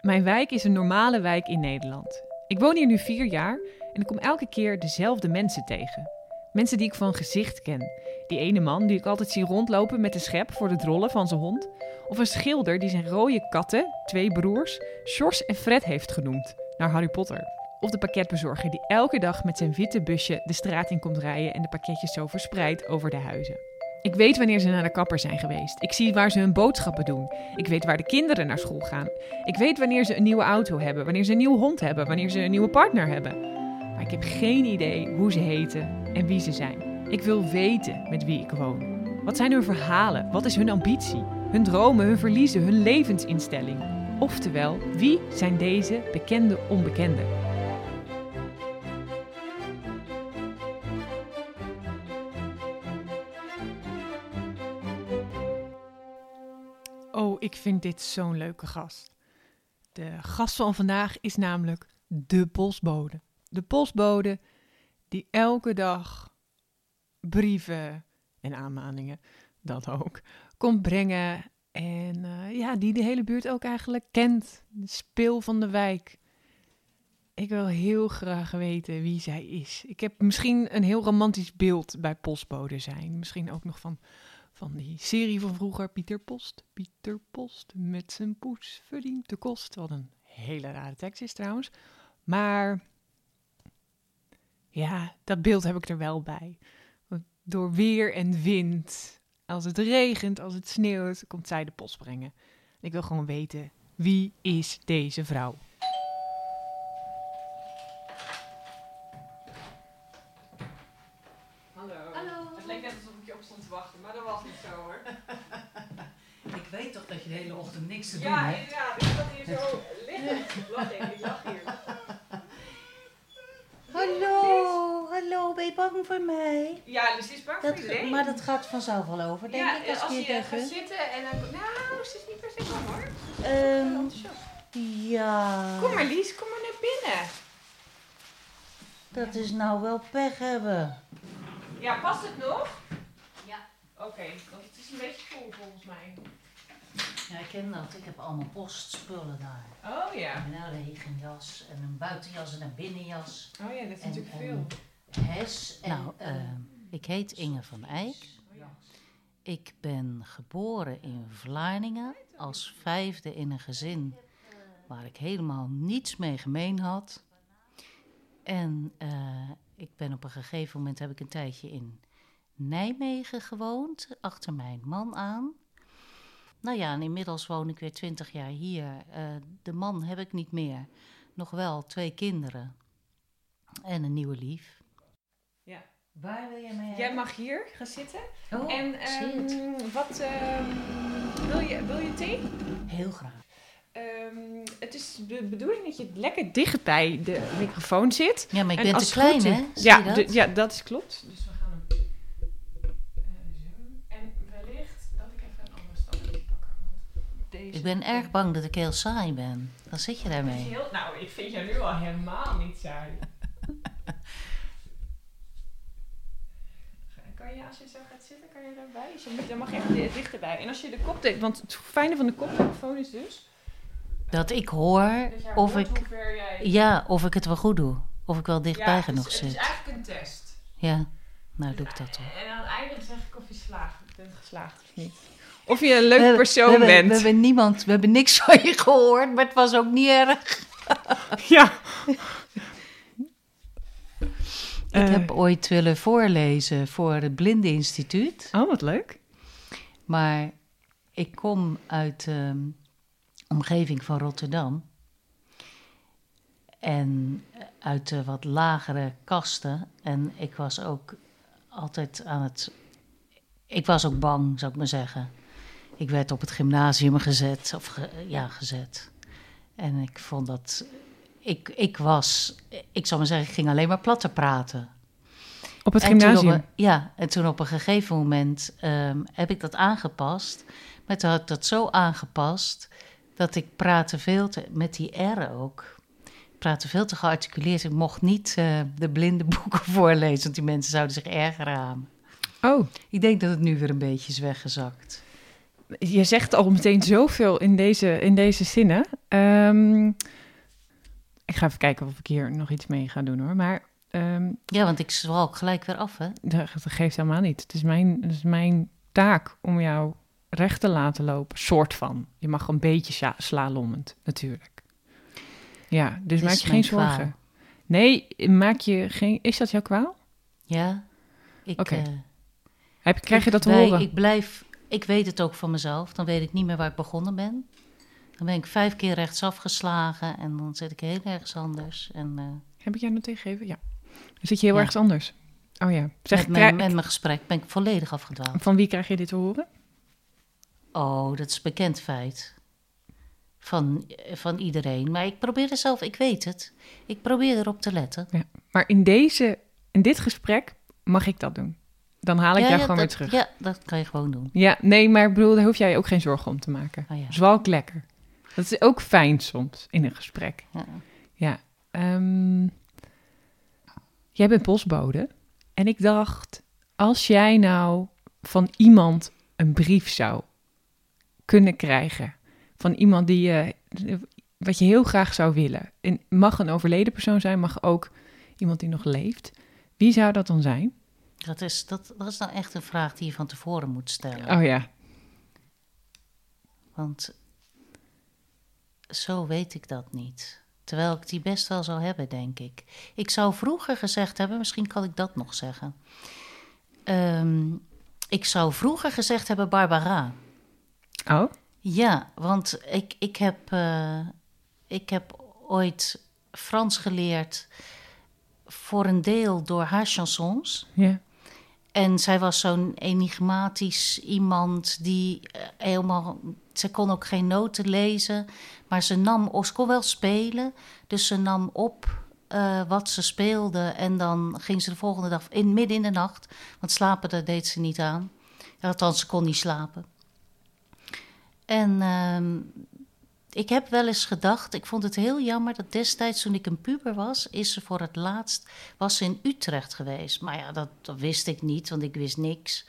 Mijn wijk is een normale wijk in Nederland. Ik woon hier nu vier jaar en ik kom elke keer dezelfde mensen tegen. Mensen die ik van gezicht ken. Die ene man die ik altijd zie rondlopen met de schep voor de drollen van zijn hond. Of een schilder die zijn rode katten, twee broers, Sjors en Fred heeft genoemd, naar Harry Potter. Of de pakketbezorger die elke dag met zijn witte busje de straat in komt rijden en de pakketjes zo verspreidt over de huizen. Ik weet wanneer ze naar de kapper zijn geweest. Ik zie waar ze hun boodschappen doen. Ik weet waar de kinderen naar school gaan. Ik weet wanneer ze een nieuwe auto hebben, wanneer ze een nieuwe hond hebben, wanneer ze een nieuwe partner hebben. Maar ik heb geen idee hoe ze heten en wie ze zijn. Ik wil weten met wie ik woon. Wat zijn hun verhalen? Wat is hun ambitie? Hun dromen, hun verliezen, hun levensinstelling? Oftewel, wie zijn deze bekende onbekenden? Ik vind dit zo'n leuke gast. De gast van vandaag is namelijk de postbode. De postbode die elke dag brieven en aanmaningen, dat ook, komt brengen. En eh, ja, die de hele buurt ook eigenlijk kent. De speel van de wijk. Ik wil heel graag weten wie zij is. Ik heb misschien een heel romantisch beeld bij postbode zijn. Misschien ook nog van van die serie van vroeger, Pieter Post. Pieter Post met zijn poes verdient de kost. Wat een hele rare tekst is trouwens. Maar ja, dat beeld heb ik er wel bij. Door weer en wind, als het regent, als het sneeuwt, komt zij de post brengen. Ik wil gewoon weten, wie is deze vrouw? Hallo. Hallo. Het leek net alsof ik je op stond te wachten, maar dat was niet zo hoor. Ik weet toch dat je de hele ochtend niks te doen Ja, inderdaad. Ik zat hier zo liggen. Ik, ik lach hier. Hallo, hallo, ben je bang voor mij? Ja, dus die is bang Dat, voor iedereen. maar dat gaat vanzelf wel over, denk ja, ik, als, als je je gaat tegen. zitten en dan... Nou, ze is niet per se bang hoor. Ehm, ja, Kom maar Lies, kom maar naar binnen. dat is nou wel pech hebben. Ja, past het nog? Ja. Oké, want het is een beetje vol volgens mij. Ja, ik ken dat. Ik heb allemaal postspullen daar. Oh ja. En een regenjas en een buitenjas en een binnenjas. Oh ja, dat is En- natuurlijk en- veel. Hes en... Nou, eh, ik heet Inge van Eyck. Ik ben geboren in Vlaardingen als vijfde in een gezin waar ik helemaal niets mee gemeen had. En eh, ik ben op een gegeven moment heb ik een tijdje in Nijmegen gewoond, achter mijn man aan. Nou ja, en inmiddels woon ik weer twintig jaar hier. Eh, de man heb ik niet meer. Nog wel twee kinderen en een nieuwe lief. Waar wil je mee Jij mag hier gaan zitten. Oh, en zit. ehm, wat... ehm, wil, je, wil je thee? Heel graag. Ehm, het is de bedoeling dat je lekker dicht bij de microfoon zit. Ja, maar ik En ben te klein, hè? Zie Ja, dat? ja, dat is klopt. Dus we gaan hem eh, zo. En wellicht dat ik even een andere stap moet pakken. Want deze Ik ben erg bang dat ik heel saai ben. Dan zit je daarmee. heel, nou, ik vind jou nu al helemaal niet saai. Kan je, als je zo gaat zitten, kan je daarbij? Dus je moet, dan mag je echt di- dichterbij. En als je de koptelefoon... Want het fijne van de koptelefoon is dus... Dat ik hoor Dat of ik, jij... ja, of ik het wel goed doe. Of ik wel Ja, dichtbij het is- genoeg Het is zit. eigenlijk een test. Ja, nou doe ik dat toch. En aan het einde zeg ik of je slaagt, bent geslaagd of niet. Of je een leuk We persoon we hebben, bent. We hebben niemand, we hebben niks van je gehoord, maar het was ook niet erg. Ja. Ik heb ooit willen voorlezen voor het Blindeninstituut. Oh, wat leuk. Maar ik kom uit de omgeving van Rotterdam. En uit de wat lagere kasten. En ik was ook altijd aan het. Ik was ook bang, zou ik maar zeggen. Ik werd op het gymnasium gezet. Of ge- ja, gezet. En ik vond dat. Ik, ik was. Ik zal maar zeggen, ik ging alleen maar platte praten. Op het En gymnasium. op ja, en toen op een gegeven moment ehm, heb ik dat aangepast. Maar toen had ik dat zo aangepast dat ik praatte veel te, met die R ook. Ik praatte veel te gearticuleerd. Ik mocht niet eh, de blinde boeken voorlezen, want die mensen zouden zich ergeren aan. Oh, Ik denk dat het nu weer een beetje is weggezakt. Je zegt al meteen zoveel in deze, in deze zinnen. Ehm, ik ga even kijken of ik hier nog iets mee ga doen hoor. Maar ehm, Ja, want ik zwal ook gelijk weer af, hè? dat, geeft helemaal niet. Het is, mijn, het is mijn taak om jou recht te laten lopen. Soort van. Je mag een beetje sla- slalommend, natuurlijk. Ja, dus maak je geen zorgen. kwaal. Nee, maak je geen... Is dat jouw kwaal? Ja. Oké. eh, Heb, krijg je dat te horen? Ik blijf, ik weet het ook van mezelf. Dan weet ik niet meer waar ik begonnen ben. Dan ben ik vijf keer rechtsaf geslagen en dan zit ik heel ergens anders. En eh, Heb ik jou nog tegengegeven? Ja. Dan zit je heel Ja. ergens anders. Oh ja. Zeg, met, mijn, met mijn gesprek ben ik volledig afgedwaald. van wie krijg je dit te horen? Oh, dat is een bekend feit. Van, eh, van iedereen. Maar ik probeer er zelf, ik weet het. Ik probeer erop te letten. Maar in, deze, in dit gesprek mag ik dat doen. Dan haal ik ja, jou ja, gewoon dat, weer terug. Ja, dat kan je gewoon doen. Ja, nee, maar ik bedoel, daar hoef jij ook geen zorgen om te maken. Oh ja. Zwalk lekker. Dat is ook fijn soms in een gesprek. Ja. Ja. ehm, jij bent postbode. En ik dacht, als jij nou van iemand een brief zou kunnen krijgen. Van iemand die je, wat je heel graag zou willen. En mag een overleden persoon zijn, mag ook iemand die nog leeft. Wie zou dat dan zijn? Dat, is, dat, dat is nou echt een vraag die je van tevoren moet stellen. Oh ja, Want zo weet ik dat niet. Terwijl ik die best wel zou hebben, denk ik. Ik zou vroeger gezegd hebben, misschien kan ik dat nog zeggen. Ehm, ik zou vroeger gezegd hebben Barbara. Oh? Ja, want ik, ik, heb, eh, ik heb ooit Frans geleerd voor een deel door haar chansons. Ja. En zij was zo'n enigmatisch iemand die eh, helemaal. Ze kon ook geen noten lezen, maar ze nam. Ze kon wel spelen, dus ze nam op eh, wat ze speelde. En dan ging ze de volgende dag in midden in de nacht. Want slapen, daar deed ze niet aan. Althans, ze kon niet slapen. En ehm, ik heb wel eens gedacht, ik vond het heel jammer dat destijds toen ik een puber was, is ze voor het laatst was ze in Utrecht geweest. Maar ja, dat, dat wist ik niet, want ik wist niks.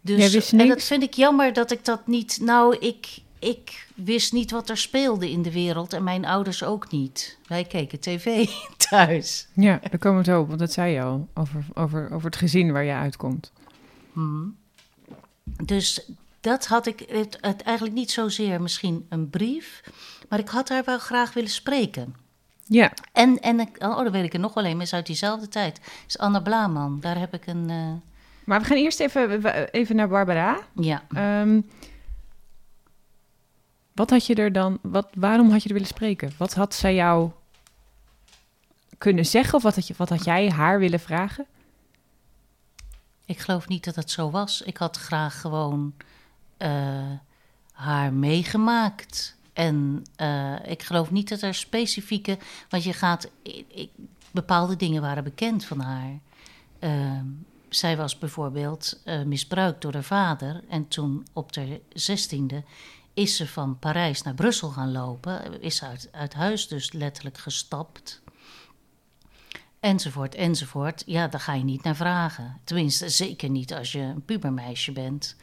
Dus, Jij wist En dat niks? vind ik jammer dat ik dat niet. Nou, ik, ik wist niet wat er speelde in de wereld en mijn ouders ook niet. Wij keken tv thuis. Ja, daar komen we zo op, want dat zei je al. Over, over, over het gezin waar je uitkomt. Mhm. Dus dat had ik het, het eigenlijk niet zozeer misschien een brief, maar ik had haar wel graag willen spreken. Ja, En, en ik- oh, dan weet ik er nog wel een, maar is uit diezelfde tijd. is Anna Blaman. Daar heb ik een. eh, maar we gaan eerst even, even naar Barbara. ja. Ehm, wat had je er dan, wat, waarom had je er willen spreken? Wat had zij jou kunnen zeggen of wat had, je, wat had jij haar willen vragen? Ik geloof niet dat het zo was. Ik had graag gewoon haar meegemaakt. En eh, ik geloof niet dat er specifieke. Want je gaat. Ik, bepaalde dingen waren bekend van haar. Ehm, zij was bijvoorbeeld eh, misbruikt door haar vader. En toen op de zestiende is ze van Parijs naar Brussel gaan lopen. Is uit, uit huis dus letterlijk gestapt. Enzovoort, enzovoort. Ja, daar ga je niet naar vragen. Tenminste, zeker niet als je een pubermeisje bent.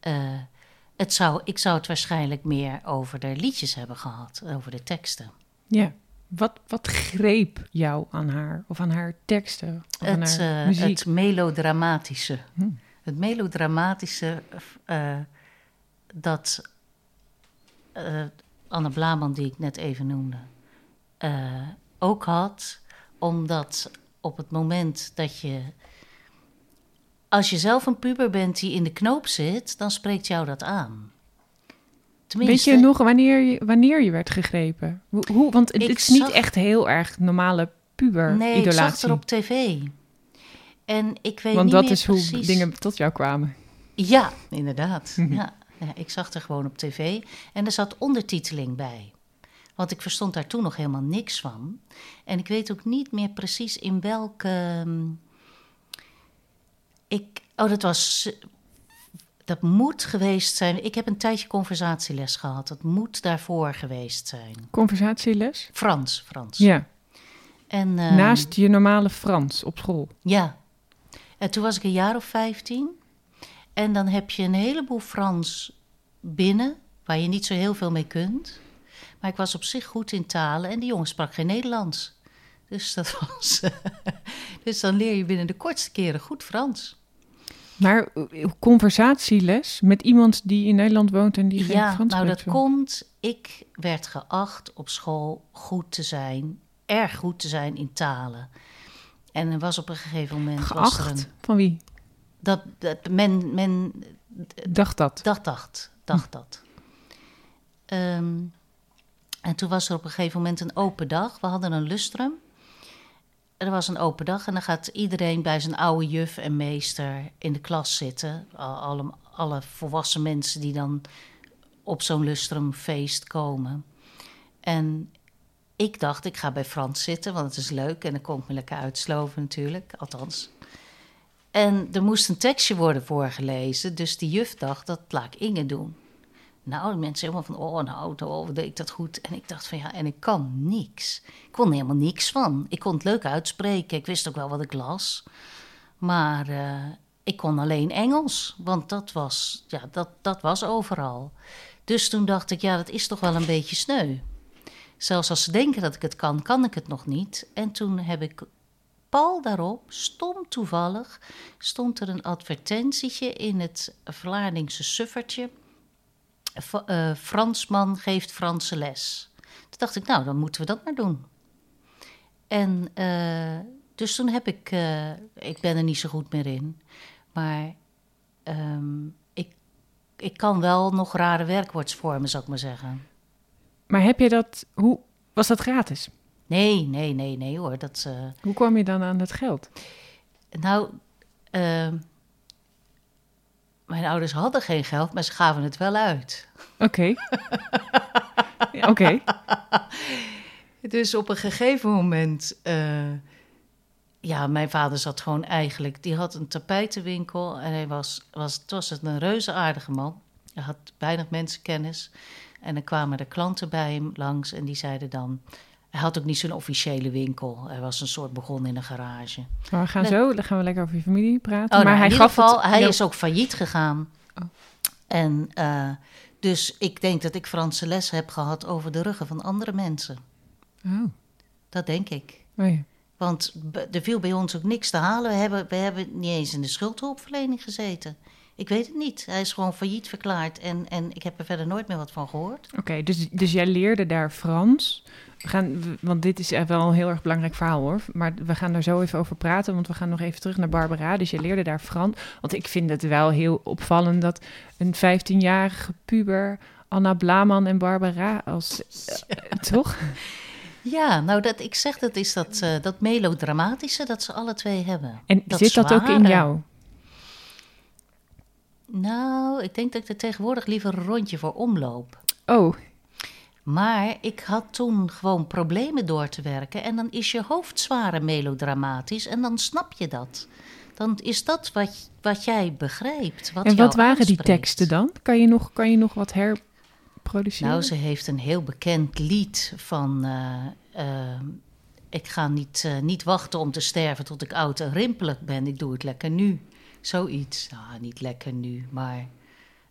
Eh, het zou, ik zou het waarschijnlijk meer over de liedjes hebben gehad, over de teksten. Ja. Wat, wat greep jou aan haar of aan haar teksten of aan Het, haar eh, het melodramatische. Hm. Het melodramatische eh, dat eh, Anne Blaman, die ik net even noemde, ook had. Omdat op het moment dat je. Als je zelf een puber bent die in de knoop zit, dan spreekt jou dat aan. Weet je nog wanneer je, wanneer je werd gegrepen? Hoe, hoe, want het is niet echt heel erg normale puber-idolatie. Nee, ik zag het er op tv. En ik weet want niet dat meer is hoe precies... dingen tot jou kwamen. Ja, inderdaad. Mhm. ja. Ja, ik zag er gewoon op tv en er zat ondertiteling bij. Want ik verstond daar toen nog helemaal niks van. En ik weet ook niet meer precies in welke. mm, Ik, oh, dat was. Dat moet geweest zijn. Ik heb een tijdje conversatieles gehad. Dat moet daarvoor geweest zijn. Conversatieles? Frans, Frans. Ja, En, ehm, naast je normale Frans op school. Ja. En toen was ik een jaar of 15. En dan heb je een heleboel Frans binnen, waar je niet zo heel veel mee kunt. Maar ik was op zich goed in talen en die jongen sprak geen Nederlands. Dus dat was. dus dan leer je binnen de kortste keren goed Frans. Maar conversatieles met iemand die in Nederland woont en die geen ja, Frans nou dat komt. Ik werd geacht op school goed te zijn, erg goed te zijn in talen. En er was op een gegeven moment. Was er Geacht? een, Van wie? dat, dat men, men Dacht dat? Dat dacht, dacht dat. Ehm, en toen was er op een gegeven moment een open dag. We hadden een lustrum. Er was een open dag en dan gaat iedereen bij zijn oude juf en meester in de klas zitten. Al- Alle, alle volwassen mensen die dan op zo'n lustrumfeest komen. En ik dacht, ik ga bij Frans zitten, want het is leuk en dan kon ik me lekker uitsloven natuurlijk, althans. En er moest een tekstje worden voorgelezen, dus die juf dacht, dat laat ik Inge doen. Nou, de mensen helemaal van, oh nou, oh, deed ik dat goed. En ik dacht van, ja, en ik kan niks. Ik kon helemaal niks van. Ik kon het leuk uitspreken, ik wist ook wel wat ik las. Maar eh, ik kon alleen Engels, want dat was, ja, dat, dat was overal. Dus toen dacht ik, ja, dat is toch wel een beetje sneu. Zelfs als ze denken dat ik het kan, kan ik het nog niet. En toen heb ik pal daarop, stom toevallig, stond er een advertentietje in het Vlaardingse suffertje. Eh, Fransman geeft Franse les. Toen dacht ik, nou, dan moeten we dat maar doen. En eh, dus toen heb ik, eh, ik ben er niet zo goed meer in, maar ehm, ik, ik kan wel nog rare werkwoordsvormen, zou ik maar zeggen. Maar heb je dat... Hoe, was dat gratis? Nee, nee, nee, nee hoor. Dat, Hoe kwam je dan aan het geld? nou, ehm, mijn ouders hadden geen geld, maar ze gaven het wel uit. Oké. Oké. Dus op een gegeven moment, eh, ja, mijn vader zat gewoon eigenlijk, die had een tapijtenwinkel en hij was, was, het was een reuze aardige man. Hij had weinig mensenkennis en dan kwamen de klanten bij hem langs en die zeiden dan, hij had ook niet zo'n officiële winkel. Hij was een soort begonnen in een garage. Maar we gaan Nee. zo, dan gaan we lekker over je familie praten. Oh, maar nou, hij in ieder gaf geval, het... hij is ook failliet gegaan. Oh. En eh, dus ik denk dat ik Franse les heb gehad over de ruggen van andere mensen. Oh. Dat denk ik. Oh ja. Want er viel bij ons ook niks te halen. We hebben, we hebben niet eens in de schuldhulpverlening gezeten. Ik weet het niet. Hij is gewoon failliet verklaard en, en ik heb er verder nooit meer wat van gehoord. Oké, dus, dus jij leerde daar Frans. We gaan, want dit is wel een heel erg belangrijk verhaal hoor. Maar we gaan daar zo even over praten, want we gaan nog even terug naar Barbara. Dus je leerde daar Frans. Want ik vind het wel heel opvallend dat een 15-jarige puber Anna Blaman en Barbara als... eh, toch? Ja, nou dat ik zeg dat is dat, eh, dat melodramatische dat ze alle twee hebben. En Dat zit dat ook in jou? Nou, ik denk dat ik er tegenwoordig liever een rondje voor omloop. Oh, Maar ik had toen gewoon problemen door te werken. En dan is je hoofd zwaar en melodramatisch. En dan snap je dat. Dan is dat wat, wat jij begrijpt. Wat en wat waren die teksten dan? Kan je nog, kan je nog wat herproduceren? Nou, ze heeft een heel bekend lied van... eh, eh, ik ga niet, eh, niet wachten om te sterven tot ik oud en rimpelig ben. Ik doe het lekker nu. Zoiets. Nou, niet lekker nu, maar...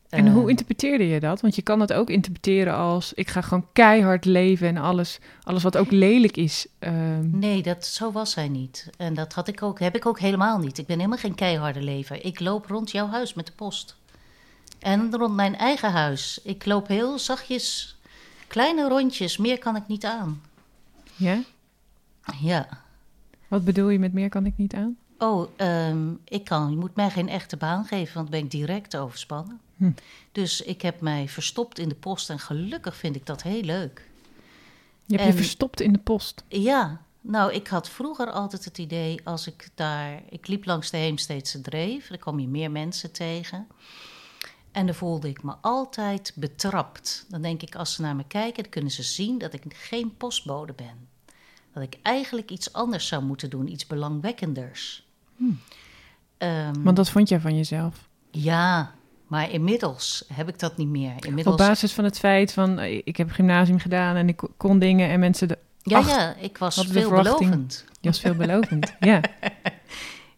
En hoe interpreteerde je dat? Want je kan het ook interpreteren als... ik ga gewoon keihard leven en alles, alles wat ook lelijk is. ehm, Nee, dat, zo was zij niet. En dat had ik ook, heb ik ook helemaal niet. Ik ben helemaal geen keiharde lever. Ik loop rond jouw huis met de post. En rond mijn eigen huis. Ik loop heel zachtjes, kleine rondjes. Meer kan ik niet aan. ja? Ja. Wat bedoel je met meer kan ik niet aan? Oh, ehm, ik kan, je moet mij geen echte baan geven, want dan ben ik direct overspannen. Hm. Dus ik heb mij verstopt in de post en gelukkig vind ik dat heel leuk. Je hebt En- je verstopt in de post. Ja, nou, ik had vroeger altijd het idee als ik daar. Ik liep langs de Heemsteedse Dreef, daar kwam je meer mensen tegen. En dan voelde ik me altijd betrapt. Dan denk ik, als ze naar me kijken, dan kunnen ze zien dat ik geen postbode ben. Dat ik eigenlijk iets anders zou moeten doen, iets belangwekkenders. Ehm, Want dat vond jij van jezelf. Ja, maar inmiddels heb ik dat niet meer. Inmiddels, Op basis van het feit van... eh, ik heb gymnasium gedaan en ik kon dingen en mensen... De, ja, Ach, ja, ik was veelbelovend. je was veelbelovend. ja.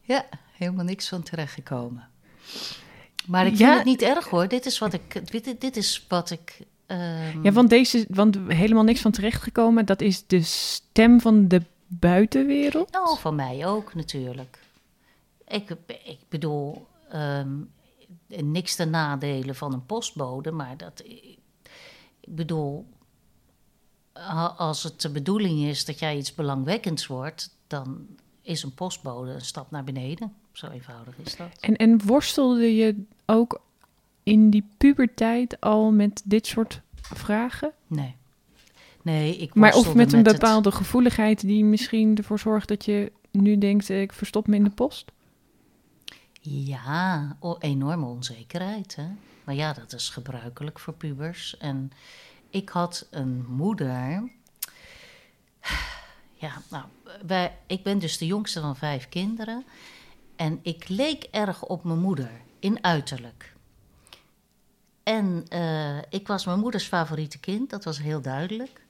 Ja, helemaal niks van terechtgekomen. Maar ik Ja. vind het niet erg hoor. Dit is wat ik, dit, dit is wat ik Ehm, Ja, want deze, want helemaal niks van terechtgekomen. Dat is de stem van de buitenwereld. Nou, van mij ook natuurlijk. Ik, ik bedoel, ehm, niks ten nadelen van een postbode, maar dat. Ik bedoel, als het de bedoeling is dat jij iets belangwekkends wordt, dan is een postbode een stap naar beneden. Zo eenvoudig is dat. En, en worstelde je ook in die puberteit al met dit soort vragen? Nee. Nee, ik Maar of met een bepaalde gevoeligheid die misschien ervoor zorgt dat je nu denkt, eh, ik verstop me in de post? Ja, enorme onzekerheid. Hè? Maar ja, dat is gebruikelijk voor pubers. En ik had een moeder. Ja, nou, wij, ik ben dus de jongste van vijf kinderen. En ik leek erg op mijn moeder in uiterlijk. En eh, ik was mijn moeders favoriete kind, dat was heel duidelijk.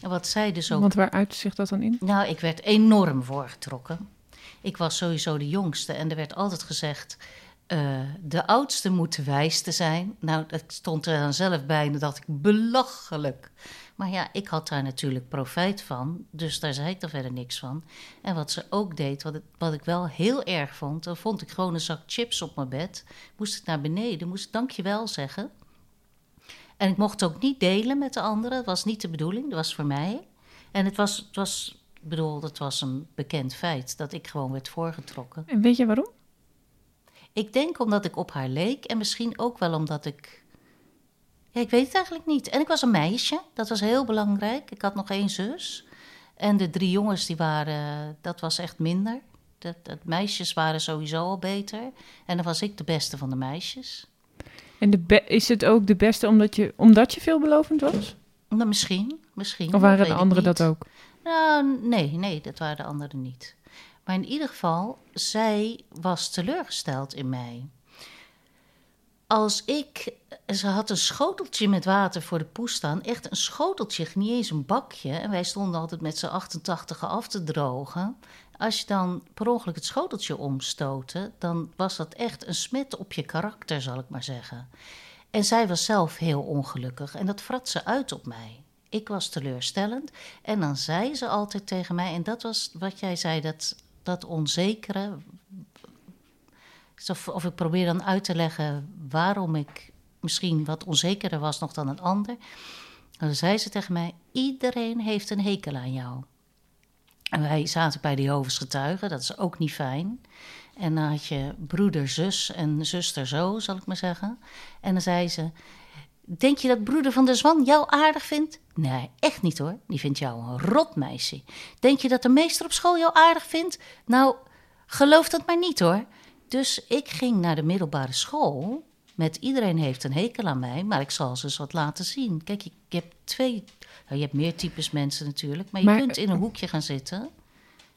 En wat zij dus ook Want waar uit zich dat dan in? nou, ik werd enorm voorgetrokken. Ik was sowieso de jongste en er werd altijd gezegd... eh, de oudste moet de wijste zijn. Nou, dat stond er dan zelf bij en dacht ik, belachelijk. Maar ja, ik had daar natuurlijk profijt van, dus daar zei ik dan verder niks van. En wat ze ook deed, wat, wat ik wel heel erg vond... dan vond ik gewoon een zak chips op mijn bed. Moest ik naar beneden, moest ik dankjewel zeggen. En ik mocht ook niet delen met de anderen. Dat was niet de bedoeling, dat was voor mij. En het was, het was, ik bedoel, het was een bekend feit dat ik gewoon werd voorgetrokken. En weet je waarom? Ik denk omdat ik op haar leek en misschien ook wel omdat ik. Ja, ik weet het eigenlijk niet. En ik was een meisje, dat was heel belangrijk. Ik had nog één zus. En de drie jongens, die waren, dat was echt minder. De, de meisjes waren sowieso al beter. En dan was ik de beste van de meisjes. En de is het ook de beste omdat je, omdat je veelbelovend was? Nou, misschien, misschien. Of waren de anderen dat ook? Nou, nee, nee, dat waren de anderen niet. Maar in ieder geval, zij was teleurgesteld in mij. Als ik, ze had een schoteltje met water voor de poes staan, echt een schoteltje, niet eens een bakje. En wij stonden altijd met z'n 88 af te drogen. Als je dan per ongeluk het schoteltje omstootte, dan was dat echt een smet op je karakter, zal ik maar zeggen. En zij was zelf heel ongelukkig en dat vrat ze uit op mij. Ik was teleurstellend en dan zei ze altijd tegen mij, en dat was wat jij zei, dat, dat onzekere. Of, of ik probeer dan uit te leggen waarom ik misschien wat onzekerder was nog dan een ander. Dan zei ze tegen mij: Iedereen heeft een hekel aan jou. En wij zaten bij de Jehovah's getuigen, dat is ook niet fijn. En dan had je broeder, zus en zuster zo, zal ik maar zeggen. En dan zei ze: Denk je dat broeder van der Zwan jou aardig vindt? Nee, echt niet hoor. Die vindt jou een rotmeisje. Denk je dat de meester op school jou aardig vindt? Nou, geloof dat maar niet hoor. Dus ik ging naar de middelbare school. Met iedereen heeft een hekel aan mij, maar ik zal ze eens wat laten zien. Kijk, je, je hebt twee. Nou, je hebt meer types mensen natuurlijk, maar je Maar- kunt in een hoekje gaan zitten.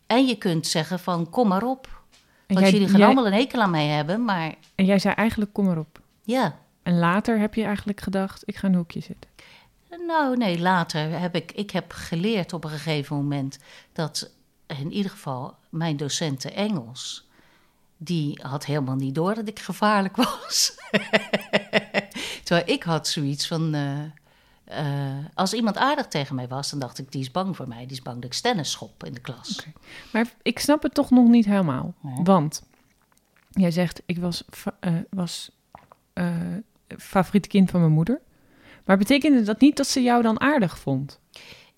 En je kunt zeggen van kom maar op. Want jij, jullie gaan jij- allemaal een hekel aan mij hebben, maar en jij zei eigenlijk, kom maar op. ja. En later heb je eigenlijk gedacht, ik ga in een hoekje zitten. Nou, nee, later heb ik, ik heb geleerd op een gegeven moment dat in ieder geval mijn docenten Engels, die had helemaal niet door dat ik gevaarlijk was. Terwijl ik had zoiets van, eh, eh, als iemand aardig tegen mij was, dan dacht ik, die is bang voor mij, die is bang dat ik stennis schop in de klas. Maar ik snap het toch nog niet helemaal. Want jij zegt, ik was, eh, was favoriete kind van mijn moeder. Maar betekende dat niet dat ze jou dan aardig vond?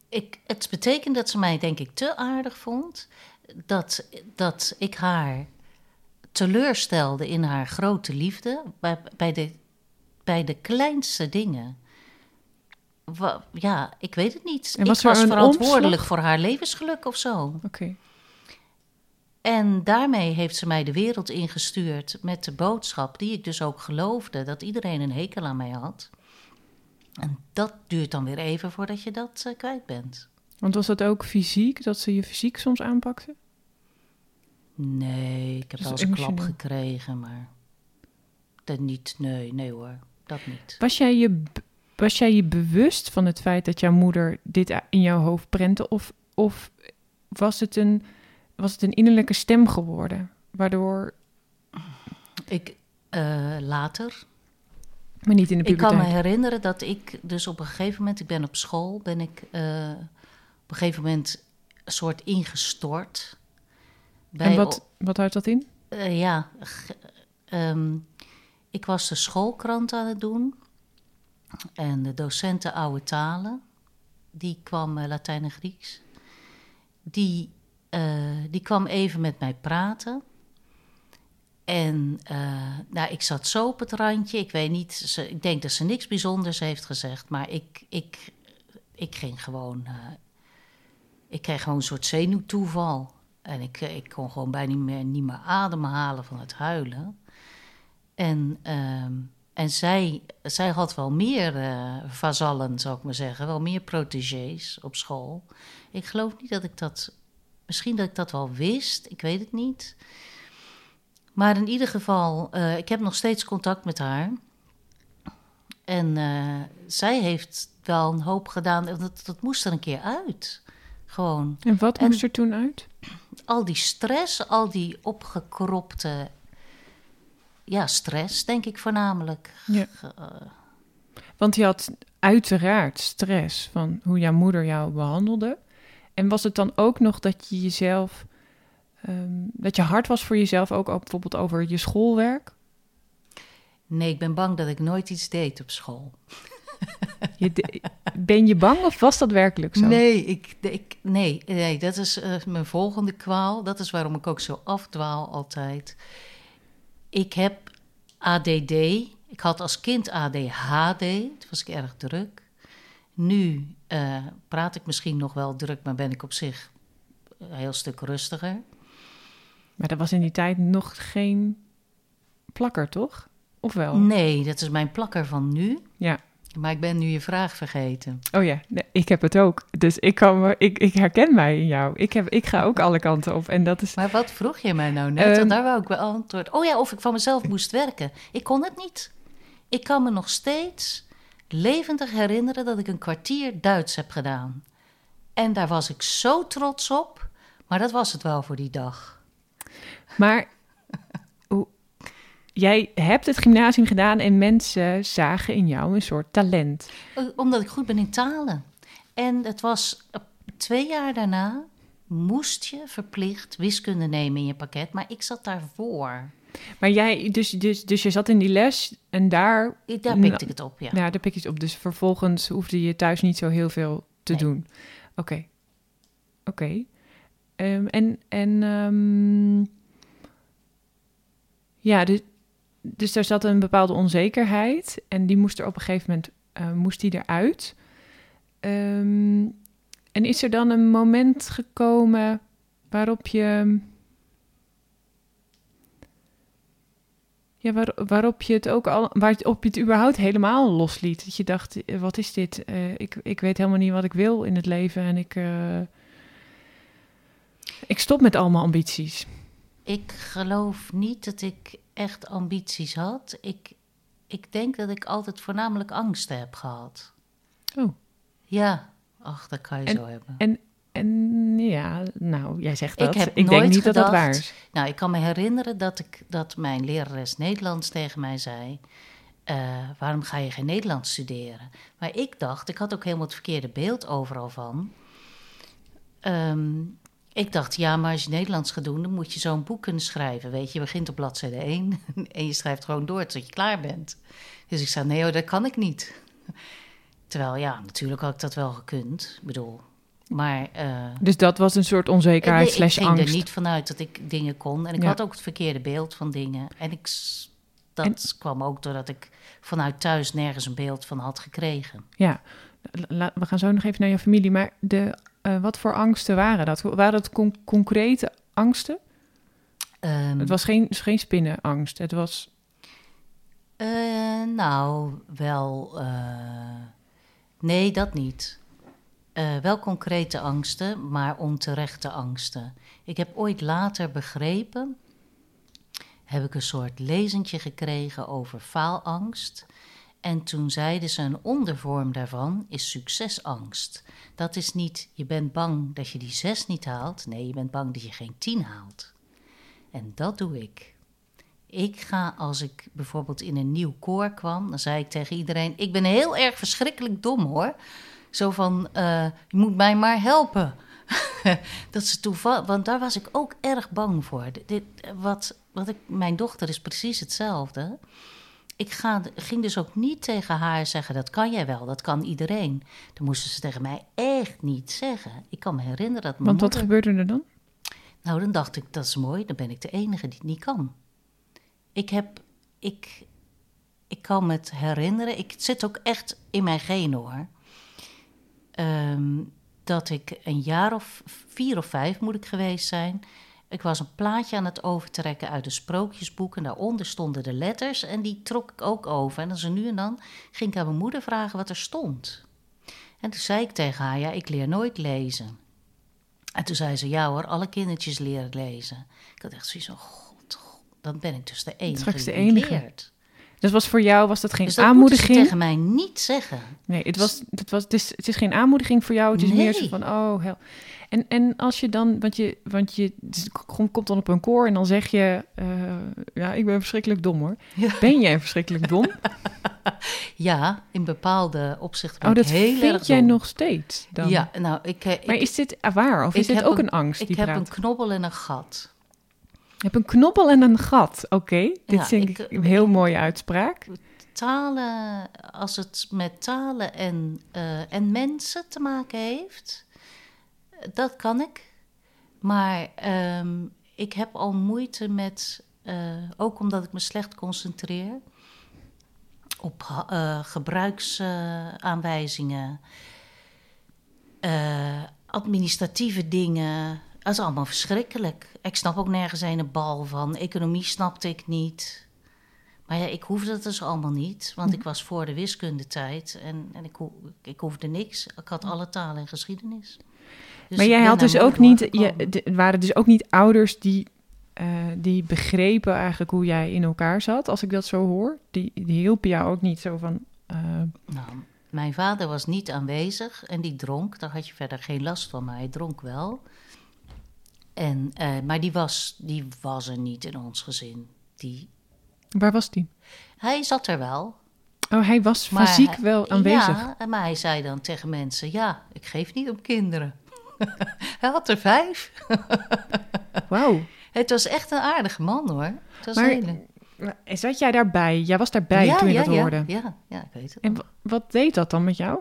Ik, het betekent dat ze mij, denk ik, te aardig vond. Dat, dat ik haar teleurstelde in haar grote liefde. Bij, bij, de, bij de kleinste dingen. Wa- ja, ik weet het niet. En was ik was verantwoordelijk omslag? voor haar levensgeluk of zo. Oké. En daarmee heeft ze mij de wereld ingestuurd met de boodschap, die ik dus ook geloofde, dat iedereen een hekel aan mij had. En dat duurt dan weer even voordat je dat eh, kwijt bent. Want was dat ook fysiek, dat ze je fysiek soms aanpakte? Nee, ik heb wel eens een klap gekregen, maar dat niet. Nee, nee hoor, dat niet. Was jij, je, was jij je bewust van het feit dat jouw moeder dit in jouw hoofd prentte? Of, of was, het een, was het een innerlijke stem geworden? Waardoor. Ik, eh, later, Maar niet in de Ik kan me puberteit. herinneren dat ik dus op een gegeven moment, ik ben op school, ben ik eh, op een gegeven moment een soort ingestort. Bij En wat, wat houdt dat in? Eh, ja, ehm, ik was de schoolkrant aan het doen. En de docenten oude talen, die kwam eh, Latijn en Grieks. Die, die kwam even met mij praten. En eh, nou, ik zat zo op het randje. Ik weet niet, ik denk dat ze niks bijzonders heeft gezegd. Maar ik, ik, ik ging gewoon. eh, ik kreeg gewoon een soort zenuwtoeval. En ik, eh, ik kon gewoon bijna niet meer, niet meer ademhalen van het huilen. En, ehm, en zij, zij had wel meer vazallen, zou ik maar zeggen. Wel meer protégés op school. Ik geloof niet dat ik dat... Misschien dat ik dat wel wist, ik weet het niet. Maar in ieder geval, eh, ik heb nog steeds contact met haar. En eh, zij heeft wel een hoop gedaan. Dat, dat moest er een keer uit. Gewoon En wat En- moest er toen uit? al die stress, al die opgekropte. Ja, stress, denk ik voornamelijk. Ja. Eh, Want je had uiteraard stress van hoe jouw moeder jou behandelde. En was het dan ook nog dat je jezelf... ehm, dat je hard was voor jezelf, ook al bijvoorbeeld over je schoolwerk? nee, ik ben bang dat ik nooit iets deed op school. Je de- ben je bang of was dat werkelijk zo? Nee, ik, ik, nee, nee, dat is eh, mijn volgende kwaal. Dat is waarom ik ook zo afdwaal altijd. Ik heb ADD. Ik had als kind ADHD. Toen was ik erg druk. Nu eh, praat ik misschien nog wel druk, maar ben ik op zich een heel stuk rustiger. Maar dat was in die tijd nog geen plakker, toch? Of wel? Nee, dat is mijn plakker van nu. Ja. Maar ik ben nu je vraag vergeten. Oh ja, nee, ik heb het ook. Dus ik, kan me, ik, ik herken mij in jou. Ik, heb, ik ga ook alle kanten op. En dat is... Maar wat vroeg je mij nou net? Want daar wou ik wel antwoord. Oh ja, of ik van mezelf moest werken. Ik kon het niet. Ik kan me nog steeds levendig herinneren dat ik een kwartier Duits heb gedaan. En daar was ik zo trots op. Maar dat was het wel voor die dag. Maar hoe, jij hebt het gymnasium gedaan en mensen zagen in jou een soort talent. Eh, Omdat ik goed ben in talen. En het was eh, twee jaar daarna moest je verplicht wiskunde nemen in je pakket. Maar ik zat daarvoor. Maar jij, dus, dus, dus je zat in die les en daar, Daar pikte ik het op, ja. nou, daar pik je het op. Dus vervolgens hoefde je thuis niet zo heel veel te Nee. doen. Oké. Oké. Ehm, en, en ehm, ja, dus, dus daar zat een bepaalde onzekerheid en die moest er op een gegeven moment, eh, moest die eruit. Ehm, en is er dan een moment gekomen waarop je... Ja, waar, waarop je het ook al, waarop je het überhaupt helemaal losliet. Dat je dacht, eh, wat is dit? Eh, ik, ik weet helemaal niet wat ik wil in het leven en ik, ik stop met allemaal ambities. Ik geloof niet dat ik echt ambities had. Ik, ik denk dat ik altijd voornamelijk angsten heb gehad. Oh. Ja, ach, dat kan je En- zo hebben. En ja, nou, jij zegt Ik dat. heb denk nooit niet dat dat gedacht- waar is. Nou, ik kan me herinneren dat, ik, dat mijn lerares Nederlands tegen mij zei... eh, waarom ga je geen Nederlands studeren? Maar ik dacht, ik had ook helemaal het verkeerde beeld overal van. Ehm, ik dacht, ja, maar als je Nederlands gaat doen, dan moet je zo'n boek kunnen schrijven. Weet je, je begint op bladzijde 1 en je schrijft gewoon door tot je klaar bent. Dus ik zei, nee dat kan ik niet. Terwijl, ja, natuurlijk had ik dat wel gekund. Ik bedoel, maar... eh, Dus dat was een soort onzekerheid Nee, slash ik ging angst. er niet vanuit dat ik dingen kon. En ik Ja. had ook het verkeerde beeld van dingen. En ik, dat kwam ook doordat ik vanuit thuis nergens een beeld van had gekregen. Ja, we gaan zo nog even naar je familie. Maar de, eh, wat voor angsten waren dat? Waren con- concrete angsten? Ehm, Het was geen, geen spinnenangst. Het was... eh, nou, wel. eh, nee, dat niet. Wel concrete angsten, maar onterechte angsten. Ik heb ooit later begrepen. Heb ik een soort lezentje gekregen over faalangst. En toen zeiden ze: een ondervorm daarvan is succesangst. Dat is niet je bent bang dat je die zes niet haalt. Nee, je bent bang dat je geen tien haalt. En dat doe ik. Ik ga als ik bijvoorbeeld in een nieuw koor kwam, dan zei ik tegen iedereen: Ik ben heel erg verschrikkelijk dom hoor. Zo van: eh, Je moet mij maar helpen. dat ze toevallig, want daar was ik ook erg bang voor. Dit, wat, wat ik, mijn dochter is precies hetzelfde. Ik ga, ging dus ook niet tegen haar zeggen: Dat kan jij wel, dat kan iedereen. Dan moesten ze tegen mij echt niet zeggen. Ik kan me herinneren dat. Want wat moeder- gebeurde er dan? nou, dan dacht ik, dat is mooi, dan ben ik de enige die het niet kan. Ik heb, ik, ik kan me het herinneren, ik, het zit ook echt in mijn genen hoor. Ehm, dat ik een jaar of vier of vijf moet ik geweest zijn. Ik was een plaatje aan het overtrekken uit een sprookjesboek en daaronder stonden de letters en die trok ik ook over. En dan zo nu en dan ging ik aan mijn moeder vragen wat er stond. En toen zei ik tegen haar, ja, ik leer nooit lezen. En toen zei ze, ja hoor, alle kindertjes leren lezen. Ik had echt zoiets van, god, god, dan ben ik dus de enige de die enige. leert. Dus was voor jou was dat geen Dus dat aanmoediging? tegen mij niet zeggen. Nee, het, was, het, was, het, is, het is geen aanmoediging voor jou. Het is meer zo van, oh, hel. En, en als je dan, want je, want je komt komt dan op een koor en dan zeg je, eh, ja, ik ben verschrikkelijk dom hoor. Ja. Ben jij verschrikkelijk dom? Ja, in bepaalde opzichten ben Oh, ik dat heel erg vind jij dom. nog steeds dan? Ja, nou, ik, eh, Maar ik, is dit waar? Of is ik dit heb ook een- een, angst ik die heb praat? een knobbel en een gat. Je hebt een knobbel en een gat. Oké, dit Ja, vind ik- ik een heel mooie uitspraak. Talen, als het met talen en, eh, en mensen te maken heeft, dat kan ik. Maar ehm, ik heb al moeite met, eh, ook omdat ik me slecht concentreer, op eh, gebruiksaanwijzingen, eh, administratieve dingen. Dat is allemaal verschrikkelijk. Ik snap ook nergens een bal van. Economie snapte ik niet. Maar ja, ik hoefde het dus allemaal niet, want ik was voor de wiskundetijd en, en ik, ho- ik hoefde niks. Ik had alle talen en geschiedenis. Dus maar jij had dus ook niet, je, waren dus ook niet ouders die, eh, die begrepen eigenlijk hoe jij in elkaar zat, als ik dat zo hoor. Die, die hielpen jou ook niet zo van, eh, Nou, mijn vader was niet aanwezig en die dronk. Daar had je verder geen last van, maar hij dronk wel. En, eh, maar die was, die was er niet in ons gezin. Die, waar was die? hij zat er wel. Oh, hij was fysiek hij- wel aanwezig. Ja, maar hij zei dan tegen mensen: Ja, ik geef niet om kinderen. hij had er vijf. Wauw. Het was echt een aardige man hoor. Het was Maar hele... zat jij daarbij? Jij was daarbij ja, toen je ja, dat ja, hoorde. Ja, ja, ik weet het. En wat deed dat dan met jou?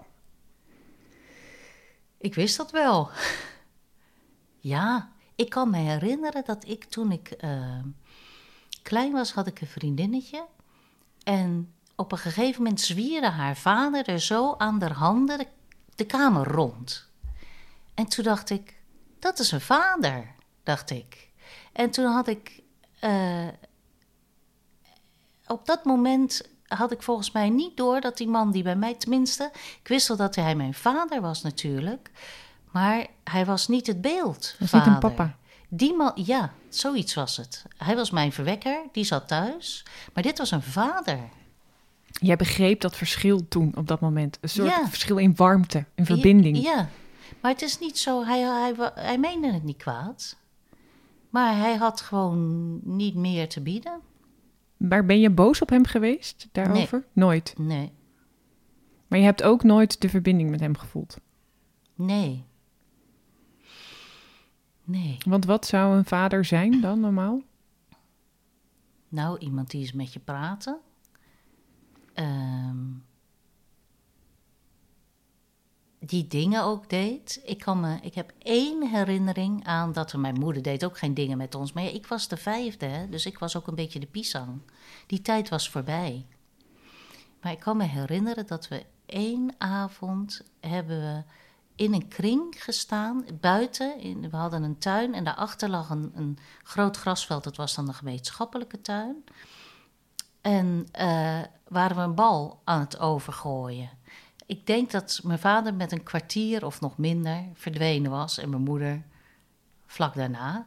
Ik wist dat wel. ja, ik kan me herinneren dat ik toen ik eh, klein was, had ik een vriendinnetje. En op een gegeven moment zwierde haar vader er zo aan de handen de, kamer rond. En toen dacht ik, dat is een vader, dacht ik. En toen had ik, eh, op dat moment had ik volgens mij niet door dat die man die bij mij, tenminste, ik wist wel dat hij mijn vader was natuurlijk, maar hij was niet het beeld. Was niet een papa. Die man, ja, zoiets was het. Hij was mijn verwekker, die zat thuis, maar dit was een vader. Jij begreep dat verschil toen op dat moment. Een soort Ja. verschil in warmte, in verbinding. Ja, ja. maar het is niet zo, hij, hij, hij meende het niet kwaad. Maar hij had gewoon niet meer te bieden. Maar ben je boos op hem geweest daarover? Nooit. Nee, Maar je hebt ook nooit de verbinding met hem gevoeld. nee. Nee. Want wat zou een vader zijn dan normaal? Nou, iemand die eens met je praten. Ehm, die dingen ook deed. Ik, kan me, ik heb één herinnering aan dat er, mijn moeder deed ook geen dingen met ons. Maar ja, ik was de vijfde, hè, dus ik was ook een beetje de pisang. Die tijd was voorbij. Maar ik kan me herinneren dat we één avond hebben we in een kring gestaan, buiten. In, we hadden een tuin en daarachter lag een, een groot grasveld. Dat was dan een gemeenschappelijke tuin. En eh, waren we een bal aan het overgooien. Ik denk dat mijn vader met een kwartier of nog minder verdwenen was en mijn moeder vlak daarna.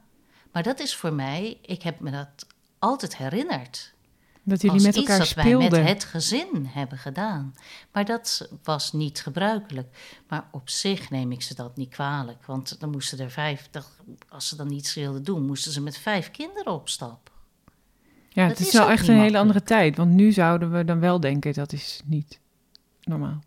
Maar dat is voor mij, ik heb me dat altijd herinnerd. Dat jullie als met iets elkaar dat wij met het gezin hebben gedaan. Maar dat was niet gebruikelijk. Maar op zich neem ik ze dat niet kwalijk. Want dan moesten er vijf, als ze dan iets wilden doen, moesten ze met vijf kinderen op stap. Ja, Dat het is, wel echt een hele andere tijd. Want nu zouden we dan wel denken, dat is niet normaal.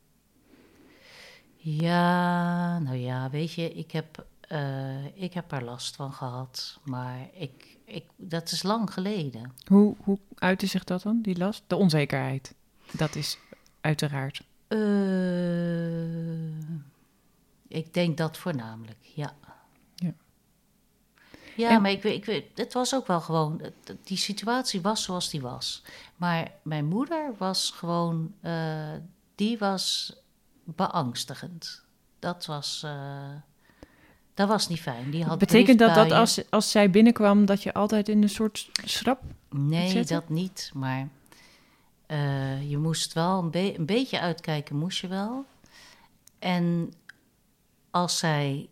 Ja, nou ja, weet je, ik heb, eh, ik heb er last van gehad. Maar ik, ik, dat is lang geleden. Hoe, hoe uitte zich dat dan, die last? De onzekerheid. Dat is uiteraard. Eh, ik denk dat voornamelijk, ja. Ja. Ja, En- maar ik weet, ik weet, het was ook wel gewoon, die situatie was zoals die was. Maar mijn moeder was gewoon, eh, die was beangstigend. Dat was, dat was niet fijn. Die had Betekent dat dat als, als zij binnenkwam, dat je altijd in een soort schrap... Nee, dat niet. Maar eh, je moest wel een, be- een beetje uitkijken, moest je wel. En als zij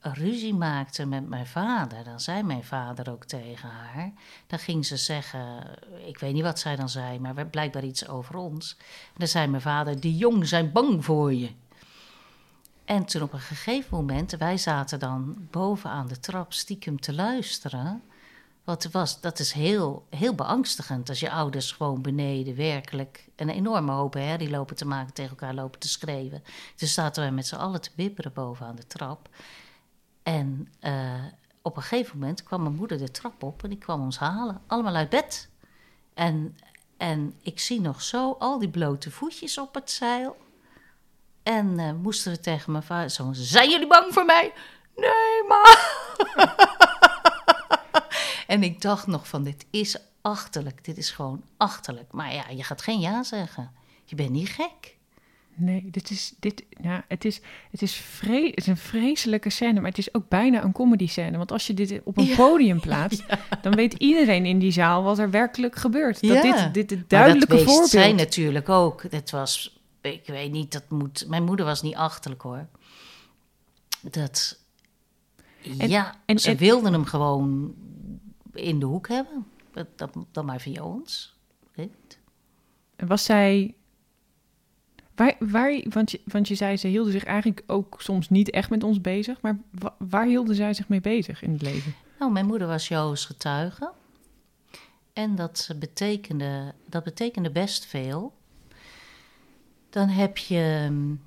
ruzie maakte met mijn vader, dan zei mijn vader ook tegen haar. Dan ging ze zeggen, ik weet niet wat zij dan zei, maar blijkbaar iets over ons. En dan zei mijn vader, die jong zijn bang voor je. En toen op een gegeven moment, wij zaten dan boven aan de trap stiekem te luisteren. Het was, dat is heel, heel beangstigend als je ouders gewoon beneden werkelijk een enorme hoop herrie lopen te maken, tegen elkaar lopen te schreeuwen. Dus zaten wij met z'n allen te bibberen boven aan de trap. En eh, op een gegeven moment kwam mijn moeder de trap op en die kwam ons halen, allemaal uit bed. En, en ik zie nog zo al die blote voetjes op het zeil. En eh, moesten we tegen mijn vader zo, zijn jullie bang voor mij? Nee, ma. En ik dacht nog van, dit is achterlijk. Dit is gewoon achterlijk. Maar ja, je gaat geen ja zeggen. Je bent niet gek. Nee, dit is, dit, ja, het, is, het, is vre het is een vreselijke scène, maar het is ook bijna een comedy scène. Want als je dit op een Ja. podium plaatst, dan weet iedereen in die zaal wat er werkelijk gebeurt. Dat Ja. dit, dit het Maar duidelijke dat wist voorbeeld zij natuurlijk ook. Het was, ik weet niet, dat moet... Mijn moeder was niet achterlijk hoor. Dat... En- ja, en- ze en- wilden hem gewoon in de hoek hebben. Dat, dat, dan maar via ons. Weet. Was zij. Waar, waar, want, je, want je zei, ze hielden zich eigenlijk ook soms niet echt met ons bezig. Maar wa- waar hielden zij zich mee bezig in het leven? Nou, mijn moeder was Jehovah's getuige. En dat betekende, dat betekende best veel. Dan heb je mm,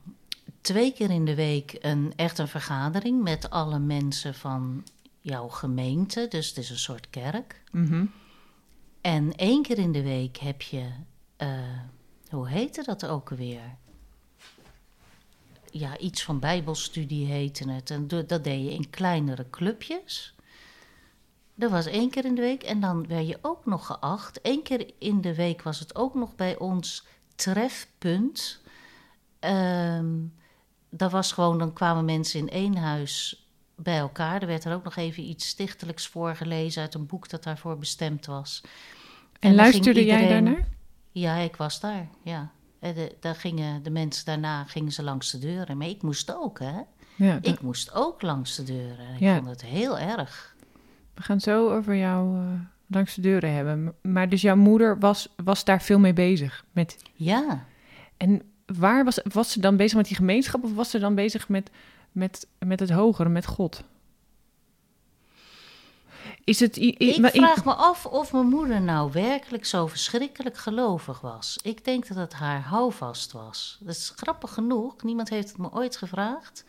twee keer in de week een, echt een vergadering met alle mensen van jouw gemeente. Dus het is een soort kerk. Mhm. En één keer in de week heb je, eh, hoe heette dat ook alweer? Ja, iets van Bijbelstudie heette het. En dat deed je in kleinere clubjes. Dat was één keer in de week. En dan werd je ook nog geacht. Eén keer in de week was het ook nog bij ons trefpunt. Ehm, dat was gewoon, dan kwamen mensen in één huis bij elkaar. Er werd er ook nog even iets stichtelijks voorgelezen uit een boek dat daarvoor bestemd was. En, luisterde jij daarnaar? Ja, ik was daar, ja. En de, daar gingen de mensen daarna gingen ze langs de deuren. Maar ik moest ook, hè. Ja, dat- Ik moest ook langs de deuren. Ik Ja. vond het heel erg. we gaan zo over jou eh, langs de deuren hebben. Maar dus jouw moeder was, was daar veel mee bezig. Met, Ja. en waar was, was ze dan bezig met die gemeenschap? Of was ze dan bezig met, met, met het hogere, met God? Is het... i- i- Ik vraag me af of mijn moeder nou werkelijk zo verschrikkelijk gelovig was. Ik denk dat het haar houvast was. Dat is grappig genoeg. Niemand heeft het me ooit gevraagd.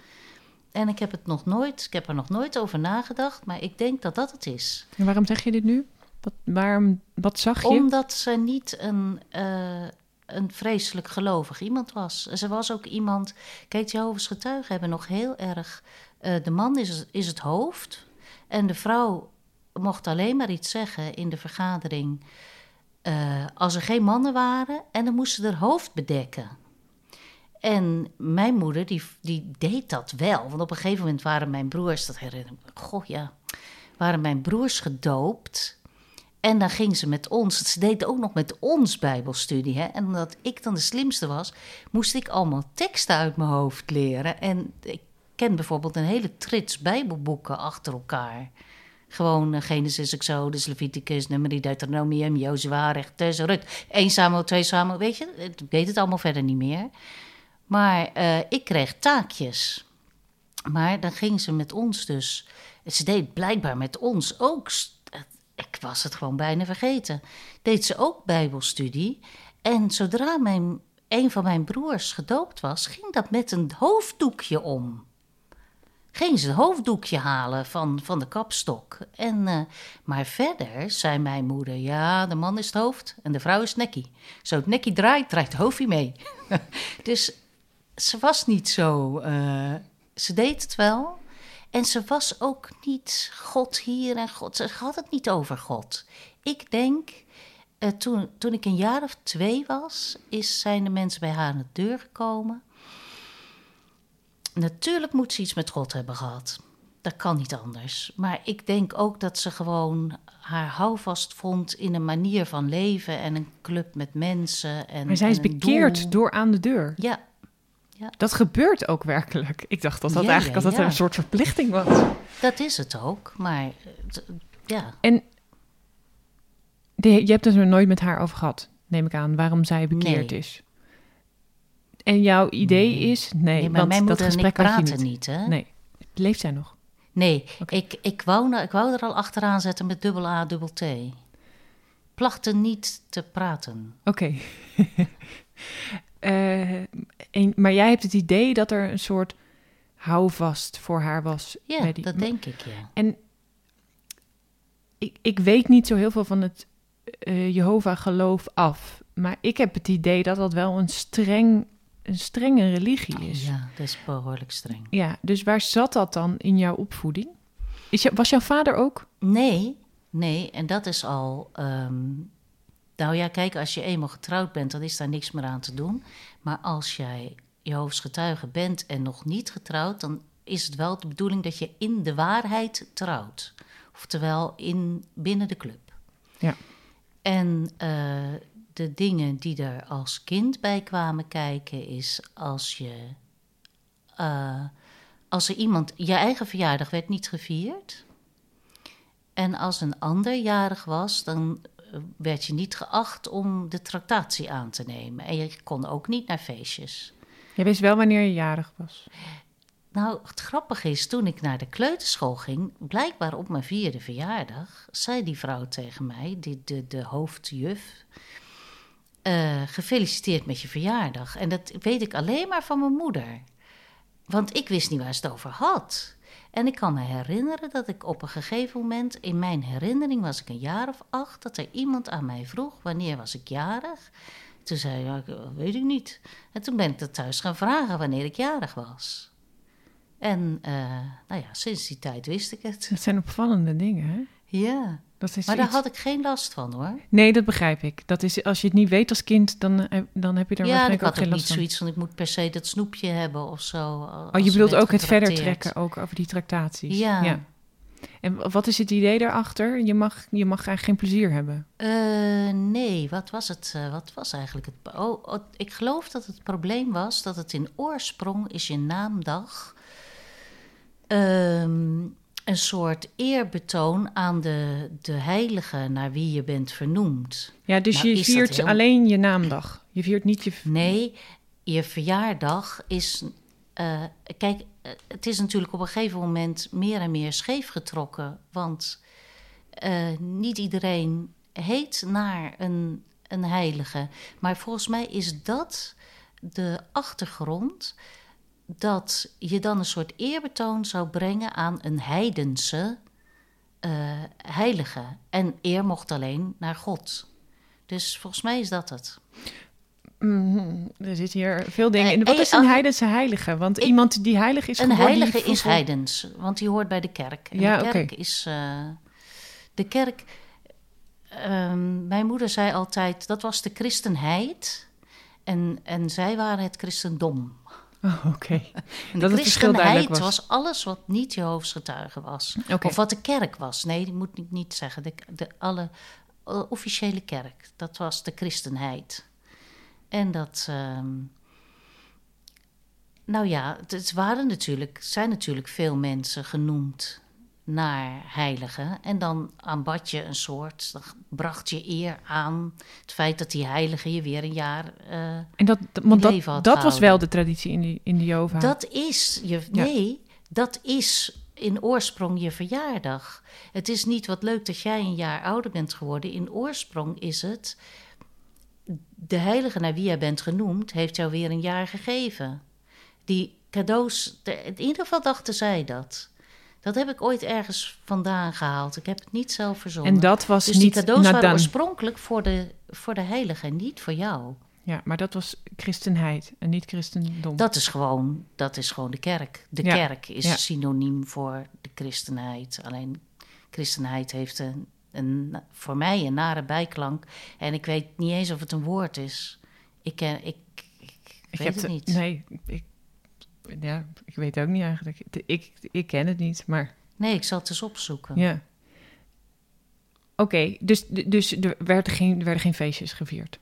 En ik heb het nog nooit, ik heb er nog nooit over nagedacht, maar ik denk dat dat het is. En waarom zeg je dit nu? Wat, waarom, wat zag je? Omdat ze niet een, eh, een vreselijk gelovig iemand was. Ze was ook iemand. Kijk, Jehovah's getuigen hebben nog heel erg. eh, de man is, is het hoofd. En de vrouw mocht alleen maar iets zeggen in de vergadering. eh, als er geen mannen waren. En dan moest ze haar hoofd bedekken. En mijn moeder, die, die deed dat wel. Want op een gegeven moment waren mijn broers, dat herinner ik me, goh ja, waren mijn broers gedoopt. En dan ging ze met ons, ze deed ook nog met ons Bijbelstudie. Hè? En omdat ik dan de slimste was, moest ik allemaal teksten uit mijn hoofd leren. En ik ken bijvoorbeeld een hele trits Bijbelboeken achter elkaar. Gewoon eh, Genesis, Exodus, Leviticus, Numeri, Deuteronomium, Jozua, Rechters, Rut. 1 Samuel, 2 Samuel, weet je, ik weet het allemaal verder niet meer. Maar eh, ik kreeg taakjes. Maar dan ging ze met ons dus. Ze deed blijkbaar met ons ook. Ik was het gewoon bijna vergeten. Deed ze ook bijbelstudie. En zodra mijn, een van mijn broers gedoopt was, ging dat met een hoofddoekje om. Ging ze een hoofddoekje halen van, van de kapstok. En, eh, maar verder zei mijn moeder, ja, de man is het hoofd en de vrouw is nekkie. Zo het nekkie draait, draait het hoofdje mee. dus ze was niet zo... eh, ze deed het wel. En ze was ook niet God hier en God. Ze had het niet over God. Ik denk, eh, toen, toen ik een jaar of twee was, is, zijn de mensen bij haar aan de deur gekomen. Natuurlijk moet ze iets met God hebben gehad. Dat kan niet anders. Maar ik denk ook dat ze gewoon haar houvast vond in een manier van leven en een club met mensen. En, Maar zij is en bekeerd doel. door aan de deur. Ja, Dat gebeurt ook werkelijk. Ik dacht dat dat Ja, eigenlijk ja, ja. een soort verplichting was. dat is het ook. Maar eh, ja, De, je hebt het er nooit met haar over gehad, neem ik aan, waarom zij bekeerd Nee. is. En jouw idee Nee. is, nee, nee, maar want mijn dat en gesprek praten niet. niet, hè? Nee, leeft zij nog? Nee, ik, ik, wou, nou- ik wou er al achteraan zetten met dubbel A, dubbel T. Plachten niet te praten. Oké. Eh, en- maar jij hebt het idee dat er een soort houvast voor haar was. Ja, bij die, dat denk ik, ja. En ik, ik weet niet zo heel veel van het eh Jehovah-geloof af. Maar ik heb het idee dat dat wel een, streng, een strenge religie is. Ja. Ja, dat is behoorlijk streng. dus waar zat dat dan in jouw opvoeding? Is jou- was jouw vader ook? Nee, nee, en dat is al. ehm, nou ja, kijk, als je eenmaal getrouwd bent, dan is daar niks meer aan te doen. Maar als jij Jehovah's getuige bent en nog niet getrouwd, dan is het wel de bedoeling dat je in de waarheid trouwt. Oftewel in, binnen de club. Ja. En eh, de dingen die er als kind bij kwamen kijken, is als je. eh, als er iemand. Je eigen verjaardag werd niet gevierd. En als een ander jarig was, dan werd je niet geacht om de tractatie aan te nemen. En je kon ook niet naar feestjes. Jij wist wel wanneer je jarig was. Nou, het grappige is, toen ik naar de kleuterschool ging, blijkbaar op mijn vierde verjaardag, zei die vrouw tegen mij, die, de, de hoofdjuf, eh, gefeliciteerd met je verjaardag. En dat weet ik alleen maar van mijn moeder. Want ik wist niet waar ze het over had. En ik kan me herinneren dat ik op een gegeven moment, in mijn herinnering was ik een jaar of acht, dat er iemand aan mij vroeg, wanneer was ik jarig? Toen zei ik, weet ik niet. En toen ben ik dat thuis gaan vragen wanneer ik jarig was. En eh, nou ja, sinds die tijd wist ik het. Dat zijn opvallende dingen, hè? Ja, Dat is maar daar iets- had ik geen last van hoor. Nee, dat begrijp ik. Dat is, als je het niet weet als kind, dan, eh, dan heb je er ja, ik waarschijnlijk ook had geen last niet van. zoiets van ik moet per se dat snoepje hebben of zo. Oh, je bedoelt ook het verder trekken, ook over die tractaties. Ja. En wat is het idee daarachter? Je mag, je mag eigenlijk geen plezier hebben. Eh, nee, wat was het? eh, wat was eigenlijk het? Oh, oh, ik geloof dat het probleem was dat het in oorsprong is je naamdag ehm, een soort eerbetoon aan de, de heilige naar wie je bent vernoemd. Ja, dus Nou, je viert heel- alleen je naamdag. Je viert niet je... Nee, je verjaardag is. eh, kijk, eh, het is natuurlijk op een gegeven moment meer en meer scheef getrokken. Want eh, niet iedereen heet naar een, een heilige. Maar volgens mij is dat de achtergrond. Dat je dan een soort eerbetoon zou brengen aan een heidense eh, heilige. En eer mocht alleen naar God. Dus volgens mij is dat het. Mhm, er zitten hier veel dingen Eh, in. Wat eh, is een heidense heilige? Want Ik- iemand die heilig is Een geworden... die heilige is heidens, want die hoort bij de kerk. En Ja, de oké. kerk is. de kerk. mijn moeder zei altijd: dat was de christenheid. En, en zij waren het christendom. Oh, oké. En Dat de christenheid was. was. alles wat niet Jehovah's getuige was. Of wat de kerk was. Nee, die moet ik niet zeggen. De, de alle eh, officiële kerk. Dat was de christenheid. En dat. ehm, nou ja, het, het waren natuurlijk, zijn natuurlijk veel mensen genoemd naar heiligen. En dan aanbad je een soort, dan bracht je eer aan het feit dat die heilige je weer een jaar. eh, En dat, want leven dat, dat was wel de traditie in, die, in de Jehovah. dat is, je, Ja. nee, dat is in oorsprong je verjaardag. Het is niet wat leuk dat jij een jaar ouder bent geworden. In oorsprong is het. De heilige naar wie jij bent genoemd, heeft jou weer een jaar gegeven. Die cadeaus, de- in ieder geval dachten zij dat. Dat heb ik ooit ergens vandaan gehaald. Ik heb het niet zelf verzonnen. En dat was dus die niet cadeaus waren oorspronkelijk voor de, voor de heilige niet voor jou. Ja, maar dat was christenheid en niet christendom. Dat is gewoon, dat is gewoon de kerk. De Ja, kerk is ja. synoniem voor de christenheid. Alleen christenheid heeft een, een, voor mij een nare bijklank. En ik weet niet eens of het een woord is. Ik, ken, ik, ik, weet heb het niet. Nee, ik, ja, ik weet ook niet eigenlijk. Ik, ik ken het niet, maar Nee, ik zal het eens opzoeken. ja. Oké, dus, dus er werden geen, er werden geen feestjes gevierd.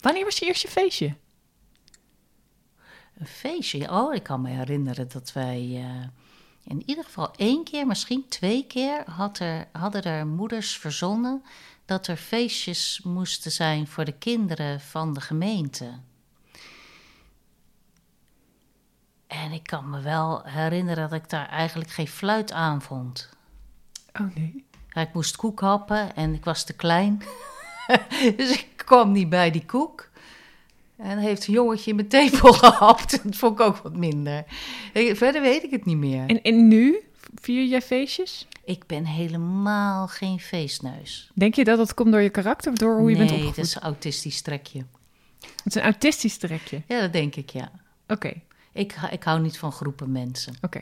Wanneer was je eerste feestje? Een feestje. Oh, ik kan me herinneren dat wij eh, in ieder geval één keer, misschien twee keer, had er, hadden er moeders verzonnen dat er feestjes moesten zijn voor de kinderen van de gemeente. En ik kan me wel herinneren dat ik daar eigenlijk geen fluit aan vond. Oh nee. Ja, ik moest koek happen en ik was te klein. dus ik kwam niet bij die koek. En heeft een jongetje in mijn tepel gehapt. Dat vond ik ook wat minder. Verder weet ik het niet meer. En, en nu vier jij feestjes? Ik ben helemaal geen feestneus. Denk je dat dat komt door je karakter of door hoe je nee, bent opgevoed? het is een autistisch trekje. Het is een autistisch trekje. Ja, dat denk ik, ja. Oké, Ik, ik hou niet van groepen mensen. oké.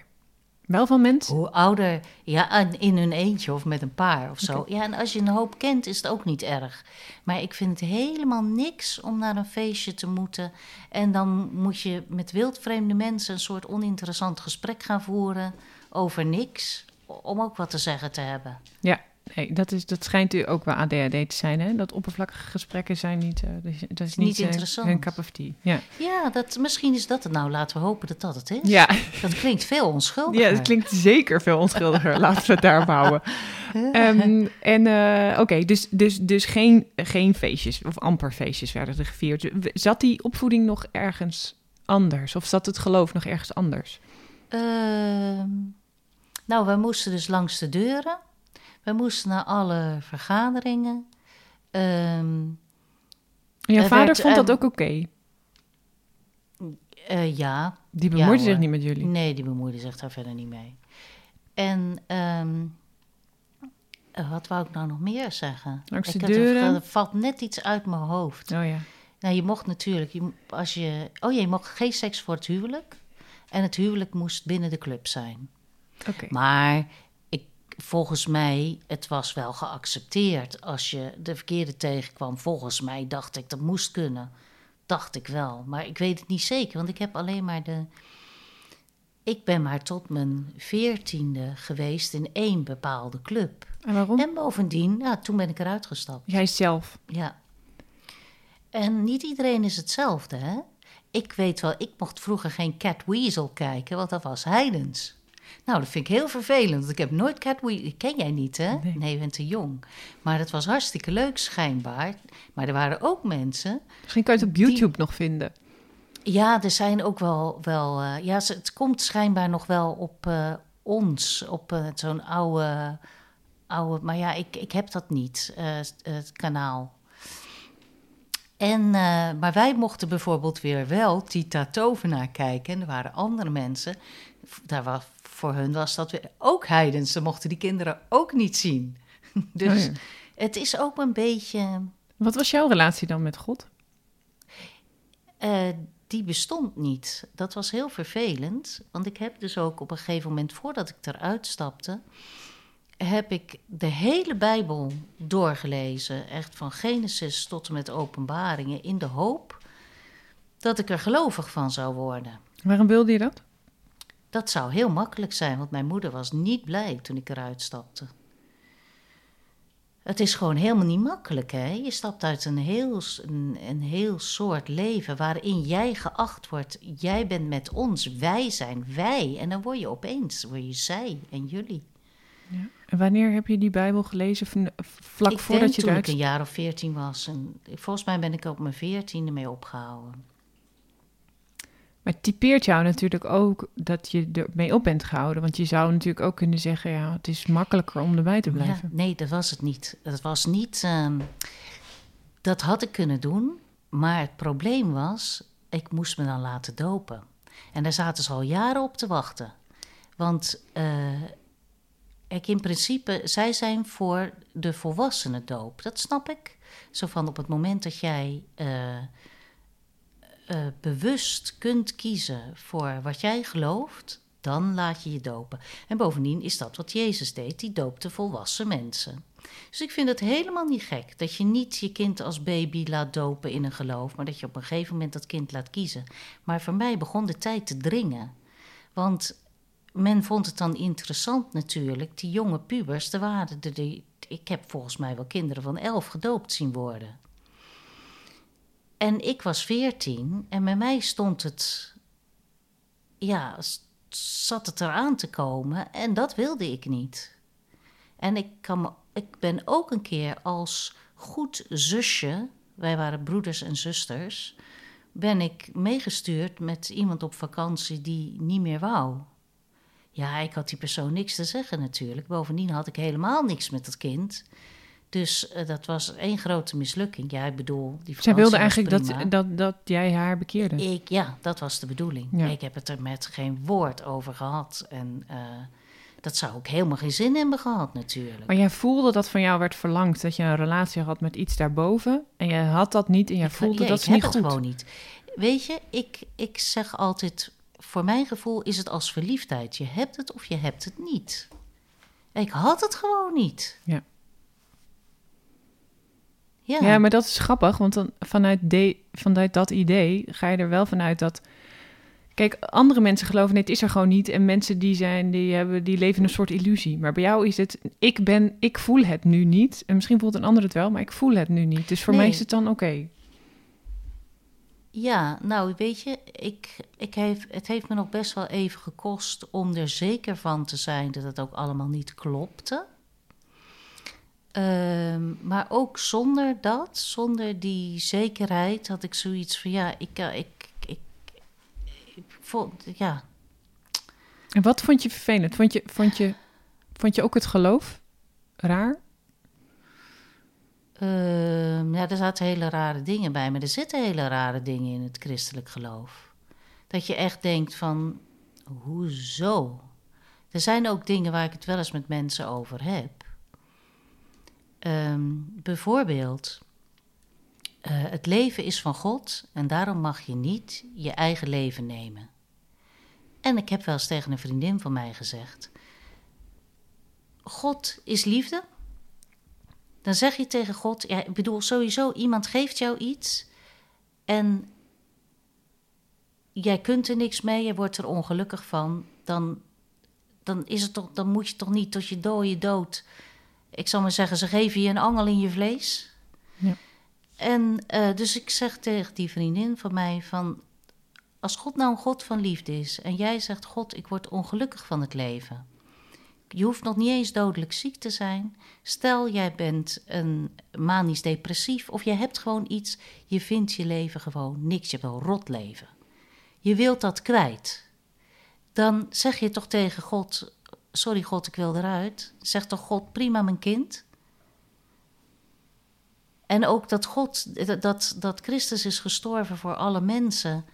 Wel van mensen? Hoe ouder, ja, in hun eentje of met een paar of zo. Ja, en als je een hoop kent, is het ook niet erg. Maar ik vind het helemaal niks om naar een feestje te moeten. En dan moet je met wildvreemde mensen een soort oninteressant gesprek gaan voeren over niks. Om ook wat te zeggen te hebben. Ja, nee, dat, is, dat schijnt u ook wel ADHD te zijn, hè? Dat oppervlakkige gesprekken zijn niet... eh, dat is, dat Niet niet, eh, interessant. hun cup of tea. Ja, Ja, dat, misschien is dat het nou. Laten we hopen dat dat het is. ja. Dat klinkt veel onschuldiger. ja het klinkt zeker veel onschuldiger. Laten we het daarop houden. Ehm, en eh, oké, dus, dus, dus geen, geen feestjes of amper feestjes werden er gevierd. Zat die opvoeding nog ergens anders? Of zat het geloof nog ergens anders? Ehm, nou, wij moesten dus langs de deuren. Wij moesten naar alle vergaderingen. Ehm, En jouw Er vader werd, vond dat ehm, ook oké? eh, ja, Die bemoeide ja, zich niet met jullie? nee, die bemoeide zich daar verder niet mee. En ehm, eh, wat wou ik nou nog meer zeggen? Langs de ik had er- deuren? Valt net iets uit mijn hoofd. Oh ja. Nou, je mocht natuurlijk, je, als je, oh ja, je mocht geen seks voor het huwelijk. En het huwelijk moest binnen de club zijn. Oké. Maar volgens mij, het was wel geaccepteerd als je de verkeerde tegenkwam. Volgens mij dacht ik dat moest kunnen. Dacht ik wel. Maar ik weet het niet zeker, want ik heb alleen maar de. Ik ben maar tot mijn veertiende geweest in één bepaalde club. En waarom? En bovendien, ja, toen ben ik eruit gestapt. Jij zelf. Ja. En niet iedereen is hetzelfde, hè? Ik weet wel, ik mocht vroeger geen Cat Weasel kijken, want dat was heidens. Nou, dat vind ik heel vervelend, want ik heb nooit Cat Weasel... Ken jij niet, hè? Nee. je bent te jong. Maar het was hartstikke leuk, schijnbaar. Maar er waren ook mensen... Misschien kan je het op Die- YouTube nog vinden. Ja, er zijn ook wel... wel eh, ja, het komt schijnbaar nog wel op eh, ons, op eh, zo'n oude, oude... Maar ja, ik, ik heb dat niet, het kanaal. En, maar wij mochten bijvoorbeeld weer wel Tita Tovenaar kijken. En er waren andere mensen, daar was, voor hun was dat weer ook heidens. Ze mochten die kinderen ook niet zien. dus Oh ja. het is ook een beetje... Wat was jouw relatie dan met God? Eh, die bestond niet. Dat was heel vervelend. Want ik heb dus ook op een gegeven moment, voordat ik eruit stapte, heb ik de hele Bijbel doorgelezen. Echt van Genesis tot en met Openbaringen. In de hoop dat ik er gelovig van zou worden. Waarom wilde je dat? Dat zou heel makkelijk zijn, want mijn moeder was niet blij toen ik eruit stapte. Het is gewoon helemaal niet makkelijk, hè? Je stapt uit een heel, een, een heel soort leven waarin jij geacht wordt. Jij bent met ons, wij zijn wij. En dan word je opeens, word je zij en jullie. En wanneer heb je die Bijbel gelezen? Van- Vlak ik voordat denk je toen eruit... ik een jaar of veertien was. En volgens mij ben ik op mijn veertiende mee opgehouden. Maar het typeert jou natuurlijk ook dat je ermee op bent gehouden. Want je zou natuurlijk ook kunnen zeggen, ja, het is makkelijker om erbij te blijven. Ja, nee, dat was het niet. Dat was niet. ehm, dat had ik kunnen doen. Maar het probleem was, ik moest me dan laten dopen. En daar zaten ze al jaren op te wachten. Want eh, ik in principe, zij zijn voor de volwassenen doop. Dat snap ik. Zo van op het moment dat jij eh, eh, bewust kunt kiezen voor wat jij gelooft, dan laat je je dopen. En bovendien is dat wat Jezus deed, die doopte volwassen mensen. Dus ik vind het helemaal niet gek dat je niet je kind als baby laat dopen in een geloof, maar dat je op een gegeven moment dat kind laat kiezen. Maar voor mij begon de tijd te dringen. Want men vond het dan interessant natuurlijk, die jonge pubers, er waren die, ik heb volgens mij wel kinderen van elf gedoopt zien worden. En ik was veertien en bij mij stond het, ja, zat het eraan te komen en dat wilde ik niet. En ik, kan ik ben ook een keer als goed zusje, wij waren broeders en zusters, ben ik meegestuurd met iemand op vakantie die niet meer wou. Ja, ik had die persoon niks te zeggen natuurlijk. Bovendien had ik helemaal niks met dat kind. Dus eh, dat was één grote mislukking. Ja, ik bedoel, die Zij wilde eigenlijk prima. dat, dat, dat jij haar bekeerde. Ik, ja, dat was de bedoeling. Ja. Ik heb het er met geen woord over gehad. En eh, dat zou ook helemaal geen zin hebben gehad natuurlijk. Maar jij voelde dat van jou werd verlangd, dat je een relatie had met iets daarboven. En jij had dat niet en jij Ik- voelde ja, dat is niet goed. gewoon niet. Weet je, ik, ik zeg altijd... Voor mijn gevoel is het als verliefdheid. Je hebt het of je hebt het niet. Ik had het gewoon niet. Ja. Ja, Ja, maar dat is grappig, want dan vanuit, de, vanuit dat idee ga je er wel vanuit dat. Kijk, andere mensen geloven nee, het is er gewoon niet. En mensen die zijn, die hebben, die leven een soort illusie. Maar bij jou is het, ik ben, ik voel het nu niet. En misschien voelt een ander het wel, maar ik voel het nu niet. Dus voor mij is het dan oké. Ja, nou weet je, ik, ik heeft, het heeft me nog best wel even gekost om er zeker van te zijn dat het ook allemaal niet klopte. Ehm, maar ook zonder dat, zonder die zekerheid, had ik zoiets van ja, ik, eh, ik, ik, ik vond, ja, En wat vond je vervelend? Vond je, vond je, vond je ook het geloof raar? Ehm, ja, er zaten hele rare dingen bij, maar er zitten hele rare dingen in het christelijk geloof. Dat je echt denkt van, hoezo? Er zijn ook dingen waar ik het wel eens met mensen over heb. Ehm, bijvoorbeeld, eh, het leven is van God en daarom mag je niet je eigen leven nemen. En ik heb wel eens tegen een vriendin van mij gezegd: God is liefde. Dan zeg je tegen God, ik bedoel sowieso, iemand geeft jou iets en jij kunt er niks mee, je wordt er ongelukkig van, dan, dan, is het toch, dan moet je toch niet tot je dode dood. Ik zal maar zeggen, ze geven je een angel in je vlees. Ja. En eh, dus ik zeg tegen die vriendin van mij van, als God nou een God van liefde is en jij zegt, God, ik word ongelukkig van het leven. Je hoeft nog niet eens dodelijk ziek te zijn. Stel, jij bent een manisch depressief of je hebt gewoon iets, je vindt je leven gewoon niks, je hebt een rot leven. Je wilt dat kwijt. Dan zeg je toch tegen God, sorry God, ik wil eruit. Zeg toch God, prima mijn kind. En ook dat God, dat- dat, Christus is gestorven voor alle mensen.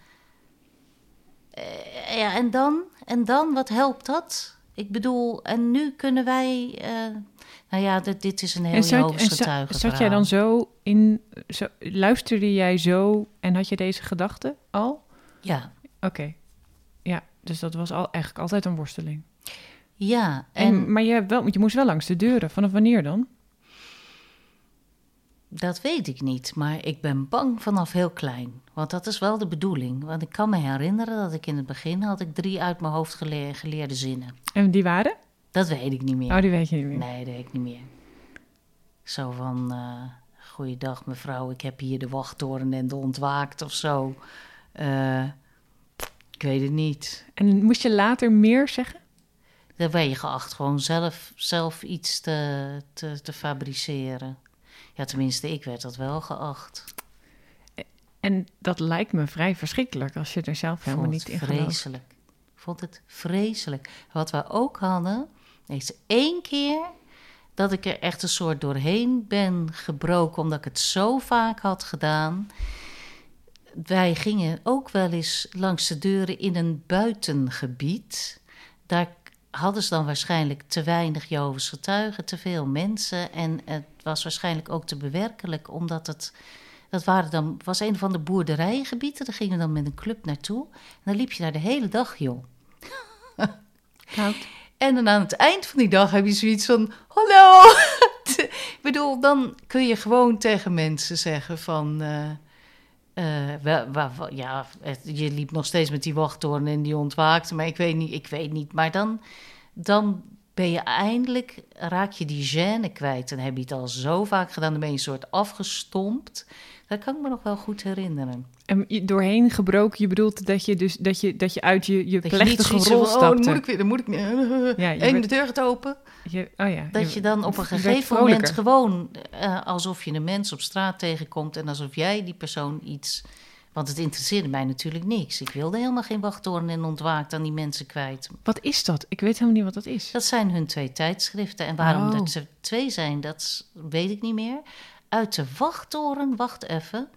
Eh, ja, en dan? En dan, wat helpt dat? Ik bedoel, en nu kunnen wij. eh, nou ja, dit, dit is een heel En zat, jij dan zo in, zo, luisterde jij zo en had je deze gedachte al? Ja, Oké. Ja, dus dat was al, eigenlijk altijd een worsteling. Ja. En, En, maar je, hebt wel, je moest wel langs de deuren. Vanaf wanneer dan? dat weet ik niet, maar ik ben bang vanaf heel klein. Want dat is wel de bedoeling. Want ik kan me herinneren dat ik in het begin had ik drie uit mijn hoofd gele- geleerde zinnen. En die waren? Dat weet ik niet meer. Oh, die weet je niet meer. Nee, dat weet ik niet meer. Zo van, eh goeiedag mevrouw, ik heb hier de wachttoren en de ontwaakt of zo. Eh, ik weet het niet. En moest je later meer zeggen? Dan ben je geacht gewoon zelf, zelf iets te, te, te fabriceren. Ja, tenminste, ik werd dat wel geacht. En dat lijkt me vrij verschrikkelijk als je er zelf helemaal niet in gelooft. vreselijk. Ik vond het vreselijk. Wat we ook hadden, is één keer dat ik er echt een soort doorheen ben gebroken, omdat ik het zo vaak had gedaan. Wij gingen ook wel eens langs de deuren in een buitengebied. Daar hadden ze dan waarschijnlijk te weinig Jehovah's getuigen, te veel mensen. En het was waarschijnlijk ook te bewerkelijk, omdat het... Dat waren dan, was een van de boerderijengebieden. Daar gingen we dan met een club naartoe. En dan liep je daar de hele dag, joh. Nou, En dan aan het eind van die dag heb je zoiets van: Hallo! Ik bedoel, dan kun je gewoon tegen mensen zeggen: van. eh, eh, ja, je liep nog steeds met die wachttoren en die ontwaakte, maar ik weet niet, ik weet niet. Maar dan, dan ben je eindelijk, raak je die gêne kwijt. Dan heb je het al zo vaak gedaan, dan ben je een soort afgestompt. Dat kan ik me nog wel goed herinneren. en doorheen gebroken, je bedoelt dat je dus dat je, dat je uit je, je Dat plechtige rol van, oh, dan moet ik weer, dan moet ik weer. Ja, je en werd- de deur gaat open. Je, oh ja, Dat je dan op een gegeven moment gewoon eh, alsof je een mens op straat tegenkomt en alsof jij die persoon iets. Want het interesseerde mij natuurlijk niks. Ik wilde helemaal geen wachttoren en ontwaakt aan die mensen kwijt. Wat is dat? Ik weet helemaal niet wat dat is. Dat zijn hun twee tijdschriften. En waarom Oh. er twee zijn, dat weet ik niet meer. Uit de wachttoren, wacht even,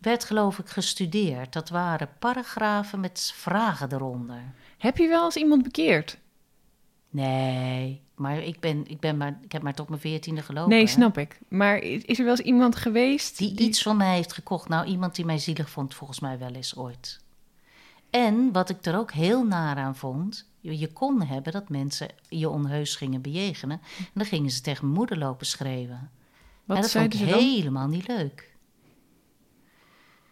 werd geloof ik gestudeerd. Dat waren paragrafen met vragen eronder. Heb je wel eens iemand bekeerd? Nee, maar ik, ben, ik, ben maar, ik heb maar tot mijn veertiende gelopen. nee, hè. snap ik. Maar is er wel eens iemand geweest Die iets van mij heeft gekocht. Nou, iemand die mij zielig vond, volgens mij wel eens ooit. En wat ik er ook heel naar aan vond. Je, je kon hebben dat mensen je onheus gingen bejegenen. En dan gingen ze tegen mijn moeder lopen schreeuwen. Wat en dat vond zeiden ik ze dan? helemaal niet leuk.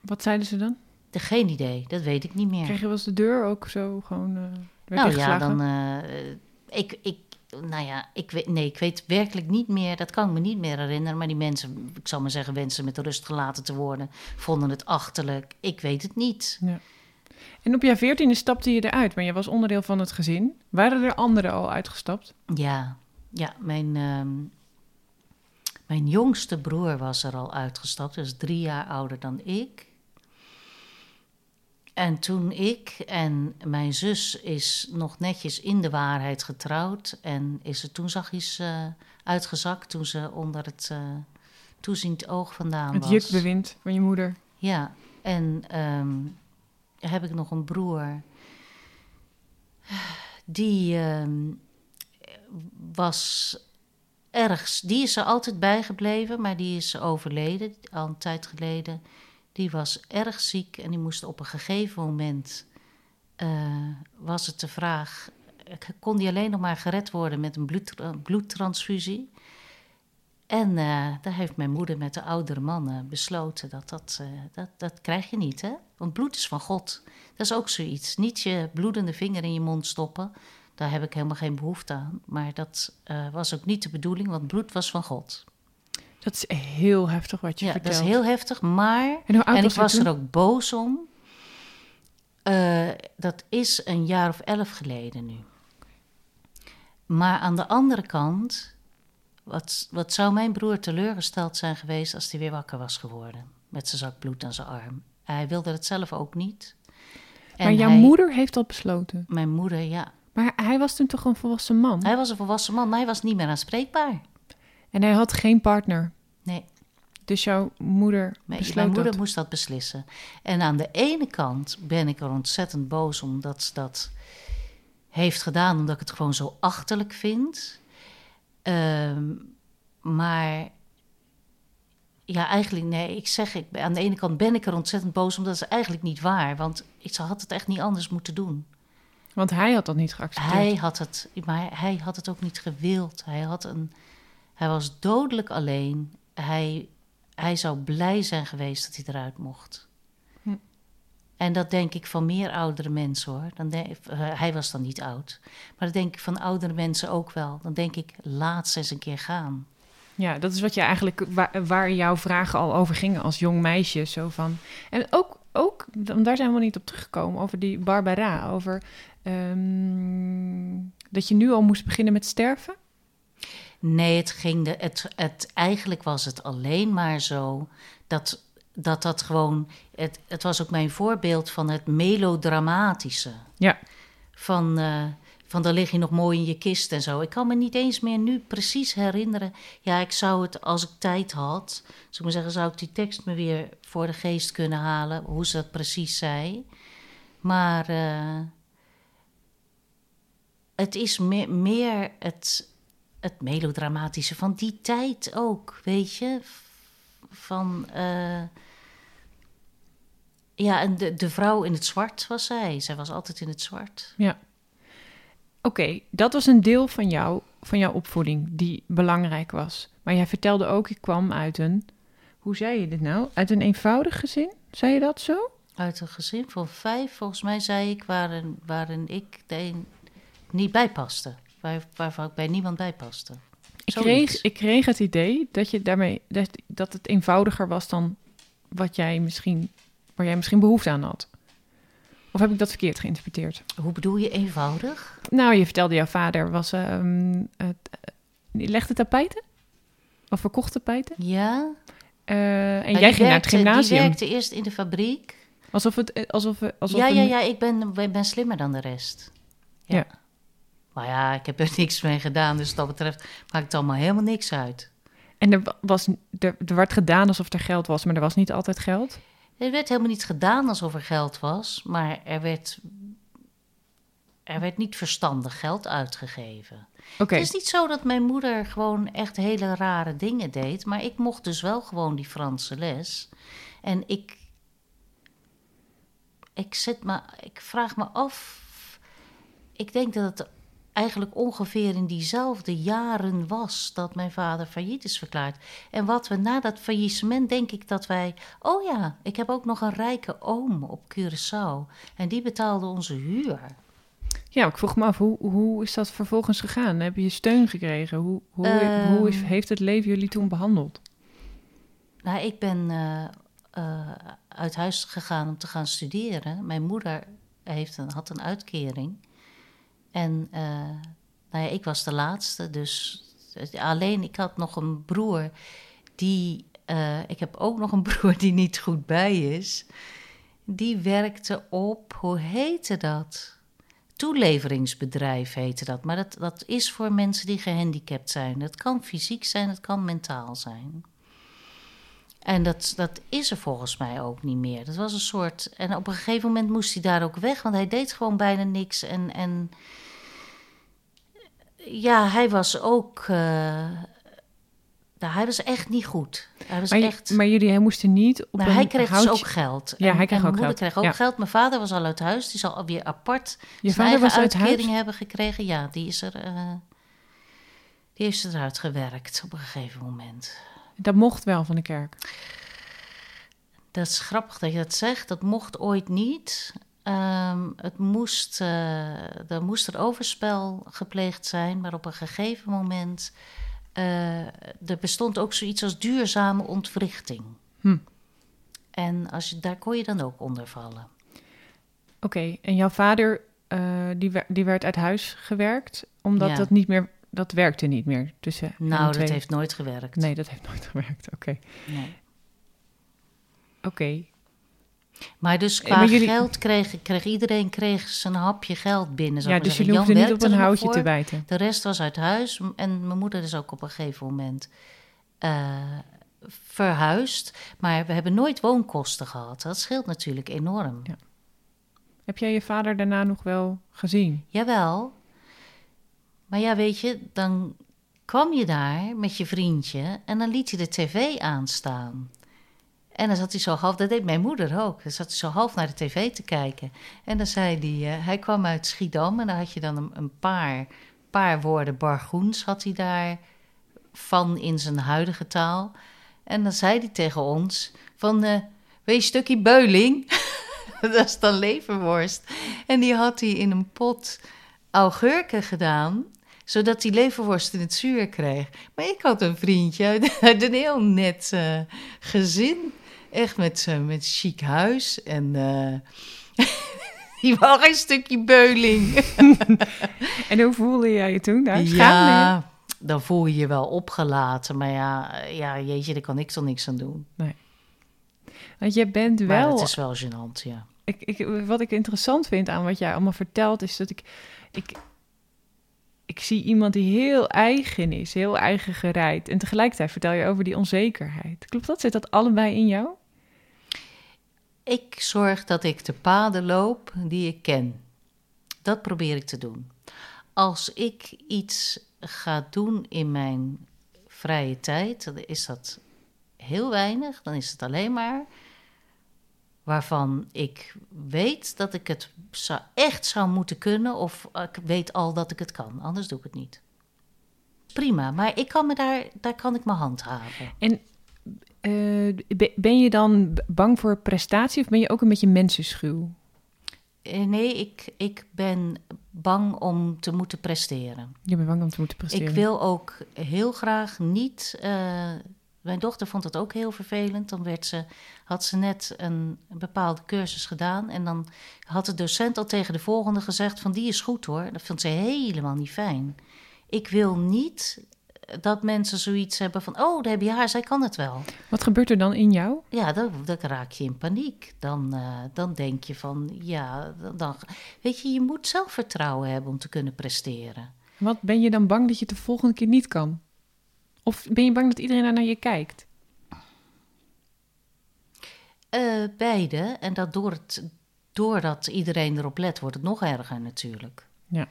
Wat zeiden ze dan? De- Geen idee, dat weet ik niet meer. Kreeg je wel eens de deur ook zo gewoon... werd nou ja, dan. eh, ik, ik, nou ja, ik weet, nee, ik weet werkelijk niet meer. Dat kan ik me niet meer herinneren. Maar die mensen, ik zal maar zeggen, wensen met rust gelaten te worden, vonden het achterlijk. Ik weet het niet. En op jouw veertiende stapte je eruit, maar je was onderdeel van het gezin. Waren er anderen al uitgestapt? Ja, ja mijn, ehm, mijn jongste broer was er al uitgestapt. Dus drie jaar ouder dan ik. En toen ik en mijn zus is nog netjes in de waarheid getrouwd. En is er toen zachtjes eh uitgezakt toen ze onder het eh, toeziend oog vandaan Het was. jukbewind van je moeder. Ja, en ehm, heb ik nog een broer. Die ehm, was ergens. Die is er altijd bijgebleven, maar die is overleden al een tijd geleden. Die was erg ziek en die moest op een gegeven moment. eh, was het de vraag. Kon die alleen nog maar gered worden met een bloed, bloedtransfusie? En eh, daar heeft mijn moeder met de oudere mannen besloten dat dat, eh, dat dat krijg je niet, hè? Want bloed is van God. Dat is ook zoiets. Niet je bloedende vinger in je mond stoppen. Daar heb ik helemaal geen behoefte aan. Maar dat eh, was ook niet de bedoeling, want bloed was van God. Dat is heel heftig wat je Ja, dat vertelt. is heel heftig. Maar, En en ik was toen? er ook boos om. Eh, dat is een jaar of elf geleden nu. Maar aan de andere kant, wat, wat zou mijn broer teleurgesteld zijn geweest als hij weer wakker was geworden? Met zijn zak bloed aan zijn arm. Hij wilde het zelf ook niet. En maar jouw hij- moeder heeft dat besloten. Mijn moeder, ja. Maar hij was toen toch een volwassen man? Hij was een volwassen man, maar hij was niet meer aanspreekbaar. En hij had geen partner. Nee. Dus jouw moeder Nee, besloot mijn moeder dat. moest dat beslissen. En aan de ene kant ben ik er ontzettend boos omdat ze dat heeft gedaan, omdat ik het gewoon zo achterlijk vind. Ehm, maar ja, eigenlijk nee. Ik zeg, ik, ben- aan de ene kant ben ik er ontzettend boos omdat het eigenlijk niet waar. Want ik ze had het echt niet anders moeten doen. Want hij had dat niet geaccepteerd. Hij had het, maar hij had het ook niet gewild. Hij, had een, hij was dodelijk alleen. Hij, hij zou blij zijn geweest dat hij eruit mocht. Hm. En dat denk ik van meer oudere mensen hoor. Dan denk, eh, hij was dan niet oud. Maar dat denk ik van oudere mensen ook wel. Dan denk ik, laat ze eens een keer gaan. Ja, dat is wat je eigenlijk waar, waar jouw vragen al over gingen als jong meisje. Zo van. En ook, ook, daar zijn we niet op teruggekomen, over die Barbara. Over ehm, dat je nu al moest beginnen met sterven. Nee, het ging de, het, het, eigenlijk was het alleen maar zo dat dat dat gewoon. Het, het was ook mijn voorbeeld van het melodramatische. Ja. Van, eh, van dan lig je nog mooi in je kist en zo. Ik kan me niet eens meer nu precies herinneren. Ja, ik zou het als ik tijd had. Zou ik maar zeggen, zou ik die tekst me weer voor de geest kunnen halen. Hoe ze dat precies zei. Maar eh, het is me- meer het, het melodramatische van die tijd ook, weet je. Van. eh, ja, en de, de vrouw in het zwart was zij. Zij was altijd in het zwart. Oké, dat was een deel van jou, van jouw opvoeding die belangrijk was. Maar jij vertelde ook, ik kwam uit een, hoe zei je dit nou? Uit een eenvoudig gezin? Zei je dat zo? Uit een gezin van vijf, volgens mij zei ik, waarin, waarin ik de een niet bij paste. Waar, waarvan ik bij niemand bij paste. Ik kreeg, ik kreeg het idee dat, je daarmee, dat, dat het eenvoudiger was dan wat jij misschien, waar jij misschien behoefte aan had. Of heb ik dat verkeerd geïnterpreteerd? Hoe bedoel je eenvoudig? Nou, je vertelde jouw vader was, eh, die legde tapijten? Of verkocht tapijten? Ja. Eh, en Maar jij ging naar het gymnasium. Die werkte eerst in de fabriek. Alsof het, eh, alsof, alsof ja, ja, een- ja, ik ben, ik ben slimmer dan de rest. Ja. Ja. Maar ja, ik heb er niks mee gedaan, dus wat dat betreft maakt het allemaal helemaal niks uit. En er, wa- was, er, er werd gedaan alsof er geld was, maar er was niet altijd geld. Er werd helemaal niet gedaan alsof er geld was, maar er werd, er werd niet verstandig geld uitgegeven. Het is niet zo dat mijn moeder gewoon echt hele rare dingen deed, maar ik mocht dus wel gewoon die Franse les. En ik, ik, zit me, ik vraag me af, ik denk dat het eigenlijk ongeveer in diezelfde jaren was dat mijn vader failliet is verklaard. En wat we na dat faillissement denk ik dat wij, oh ja, ik heb ook nog een rijke oom op Curaçao en die betaalde onze huur. ja, ik vroeg me af, hoe, hoe is dat vervolgens gegaan? Heb je steun gekregen? Hoe, hoe, Ehm. hoe is, heeft het leven jullie toen behandeld? Nou, ik ben eh, eh, uit huis gegaan om te gaan studeren. Mijn moeder heeft een, had een uitkering. En eh, nou ja, ik was de laatste, dus alleen ik had nog een broer die. eh, ik heb ook nog een broer die niet goed bij is. Die werkte op, hoe heette dat? Toeleveringsbedrijf heette dat. Maar dat, dat is voor mensen die gehandicapt zijn. Dat kan fysiek zijn, het kan mentaal zijn. En dat, dat is er volgens mij ook niet meer. Dat was een soort. En op een gegeven moment moest hij daar ook weg, want hij deed gewoon bijna niks. En, en ja, hij was ook. eh, nou, hij was echt niet goed. Hij was Maar, echt. maar jullie hij moesten niet op nou, hij kreeg dus ook geld. Ja, En- hij kreeg en ook mijn moeder geld. kreeg ook Ja. geld. Mijn vader was al uit huis. Die zal alweer apart Je zijn vader was uit uitkering huis? hebben gekregen. Ja, die is er. eh, die heeft ze eruit gewerkt op een gegeven moment. Dat mocht wel van de kerk. Dat is grappig dat je dat zegt. Dat mocht ooit niet. Ehm, het moest, eh, er moest er overspel gepleegd zijn, maar op een gegeven moment. eh, er bestond ook zoiets als duurzame ontwrichting. Hm. En als je, daar kon je dan ook onder vallen. Oké, en jouw vader, eh, die, die werd uit huis gewerkt, omdat Ja. dat niet meer, dat werkte niet meer tussen Nou, dat heeft nooit gewerkt. Nee, dat heeft nooit gewerkt. Oké, Nee. oké. Maar dus Eh, qua maar jullie- geld kreeg, kreeg iedereen kreeg zijn hapje geld binnen. zou Ja, dus jullie hoefden niet op een houtje voor. te bijten. De rest was uit huis. En mijn moeder is ook op een gegeven moment eh, verhuisd. Maar we hebben nooit woonkosten gehad. Dat scheelt natuurlijk enorm. Ja. Heb jij je vader daarna nog wel gezien? Jawel. Maar ja, weet je, dan kwam je daar met je vriendje en dan liet hij de tv aanstaan. En dan zat hij zo half, dat deed mijn moeder ook. Dan zat hij zo half naar de tv te kijken. En dan zei hij, eh, hij kwam uit Schiedam en dan had je dan een, een paar, paar woorden bargoens had hij daar van in zijn huidige taal. En dan zei hij tegen ons van, eh wees stukje beuling. dat is dan leverworst. En die had hij in een pot augurken gedaan zodat die leverworst in het zuur kreeg. Maar ik had een vriendje uit, uit een heel net eh, gezin. Echt met, z'n- met chic huis. En eh, die wou geen stukje beuling. En hoe voelde jij je toen? Daar? Ja, dan voel je je wel opgelaten. Maar ja, ja, jeetje, daar kan ik toch niks aan doen. Want je bent Maar wel... het is wel gênant, ja. Ik, ik, wat ik interessant vind aan wat jij allemaal vertelt, is dat ik, ik, ik zie iemand die heel eigen is, heel eigen gereid. En tegelijkertijd vertel je over die onzekerheid. Klopt dat? Zit dat allebei in jou? Ik zorg dat ik de paden loop die ik ken. Dat probeer ik te doen. Als ik iets ga doen in mijn vrije tijd, dan is dat heel weinig. Dan is het alleen maar waarvan ik weet dat ik het zou, echt zou moeten kunnen, of ik weet al dat ik het kan. Anders doe ik het niet. Prima, maar ik kan me daar, daar kan ik mijn hand haven. Eh, be- ben je dan bang voor prestatie of ben je ook een beetje mensenschuw? Eh, Nee, ik, ik ben bang om te moeten presteren. Je bent bang om te moeten presteren. Ik wil ook heel graag niet. eh, mijn dochter vond het ook heel vervelend. Dan werd ze, had ze net een bepaalde cursus gedaan. En dan had de docent al tegen de volgende gezegd: van die is goed hoor. Dat vond ze helemaal niet fijn. Ik wil niet dat mensen zoiets hebben van: oh, daar heb je haar, zij kan het wel. Wat gebeurt er dan in jou? Ja, dan, dan raak je in paniek. Dan, eh, dan denk je van: ja, dan, dan- weet je, je moet zelfvertrouwen hebben om te kunnen presteren. Wat ben je dan bang dat je het de volgende keer niet kan? Of ben je bang dat iedereen daar naar je kijkt? Eh, beide. En dat door het, doordat iedereen erop let, wordt het nog erger natuurlijk. Ja.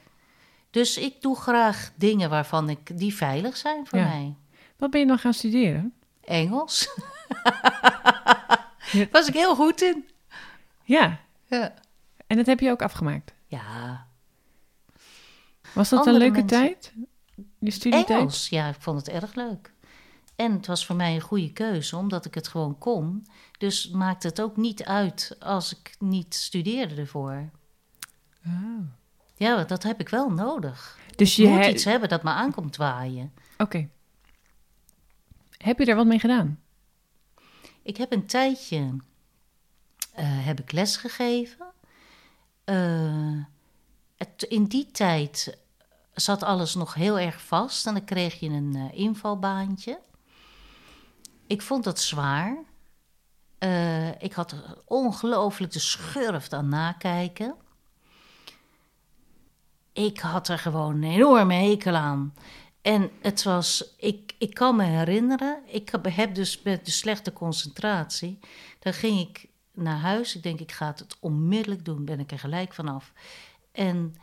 Dus ik doe graag dingen waarvan ik, die veilig zijn voor Ja. mij. Wat ben je dan gaan studeren? Engels. Ja. Was ik heel goed in. Ja, Ja. en dat heb je ook afgemaakt. Ja, Was dat Andere een leuke mensen. tijd? Je studietijd? Engels. Ja, ik vond het erg leuk. En het was voor mij een goede keuze, omdat ik het gewoon kon. Dus maakte het ook niet uit als ik niet studeerde ervoor. Oh. Ja, dat heb ik wel nodig. Dus Je moet he- iets hebben dat me aankomt waaien. Oké. Heb je daar wat mee gedaan? Ik heb een tijdje eh, heb ik les gegeven. Eh, het, in die tijd zat alles nog heel erg vast en dan kreeg je een eh, invalbaantje. Ik vond dat zwaar. Eh, ik had ongelooflijk de schurft aan nakijken. Ik had er gewoon een enorme hekel aan. En het was, ik, ik kan me herinneren, ik heb- dus met de slechte concentratie, dan ging ik naar huis. Ik denk, ik ga het onmiddellijk doen, ben ik er gelijk vanaf. En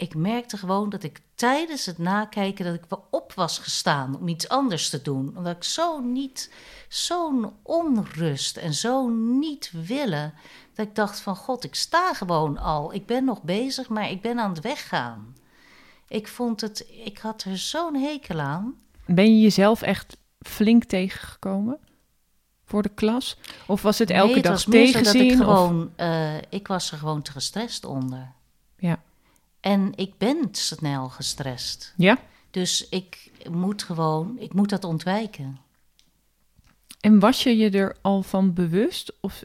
ik merkte gewoon dat ik tijdens het nakijken, dat ik wel op was gestaan om iets anders te doen. Omdat ik zo niet, zo'n onrust en zo niet willen, dat ik dacht van, god, ik sta gewoon al. Ik ben nog bezig, maar ik ben aan het weggaan. Ik vond het, ik had er zo'n hekel aan. Ben je jezelf echt flink tegengekomen voor de klas? Of was het elke Nee, het dag tegenzin? ik of- gewoon, eh, ik was er gewoon te gestrest onder. Ja. En ik ben snel gestrest. Ja? Dus ik moet gewoon, ik moet dat ontwijken. En was je je er al van bewust? Of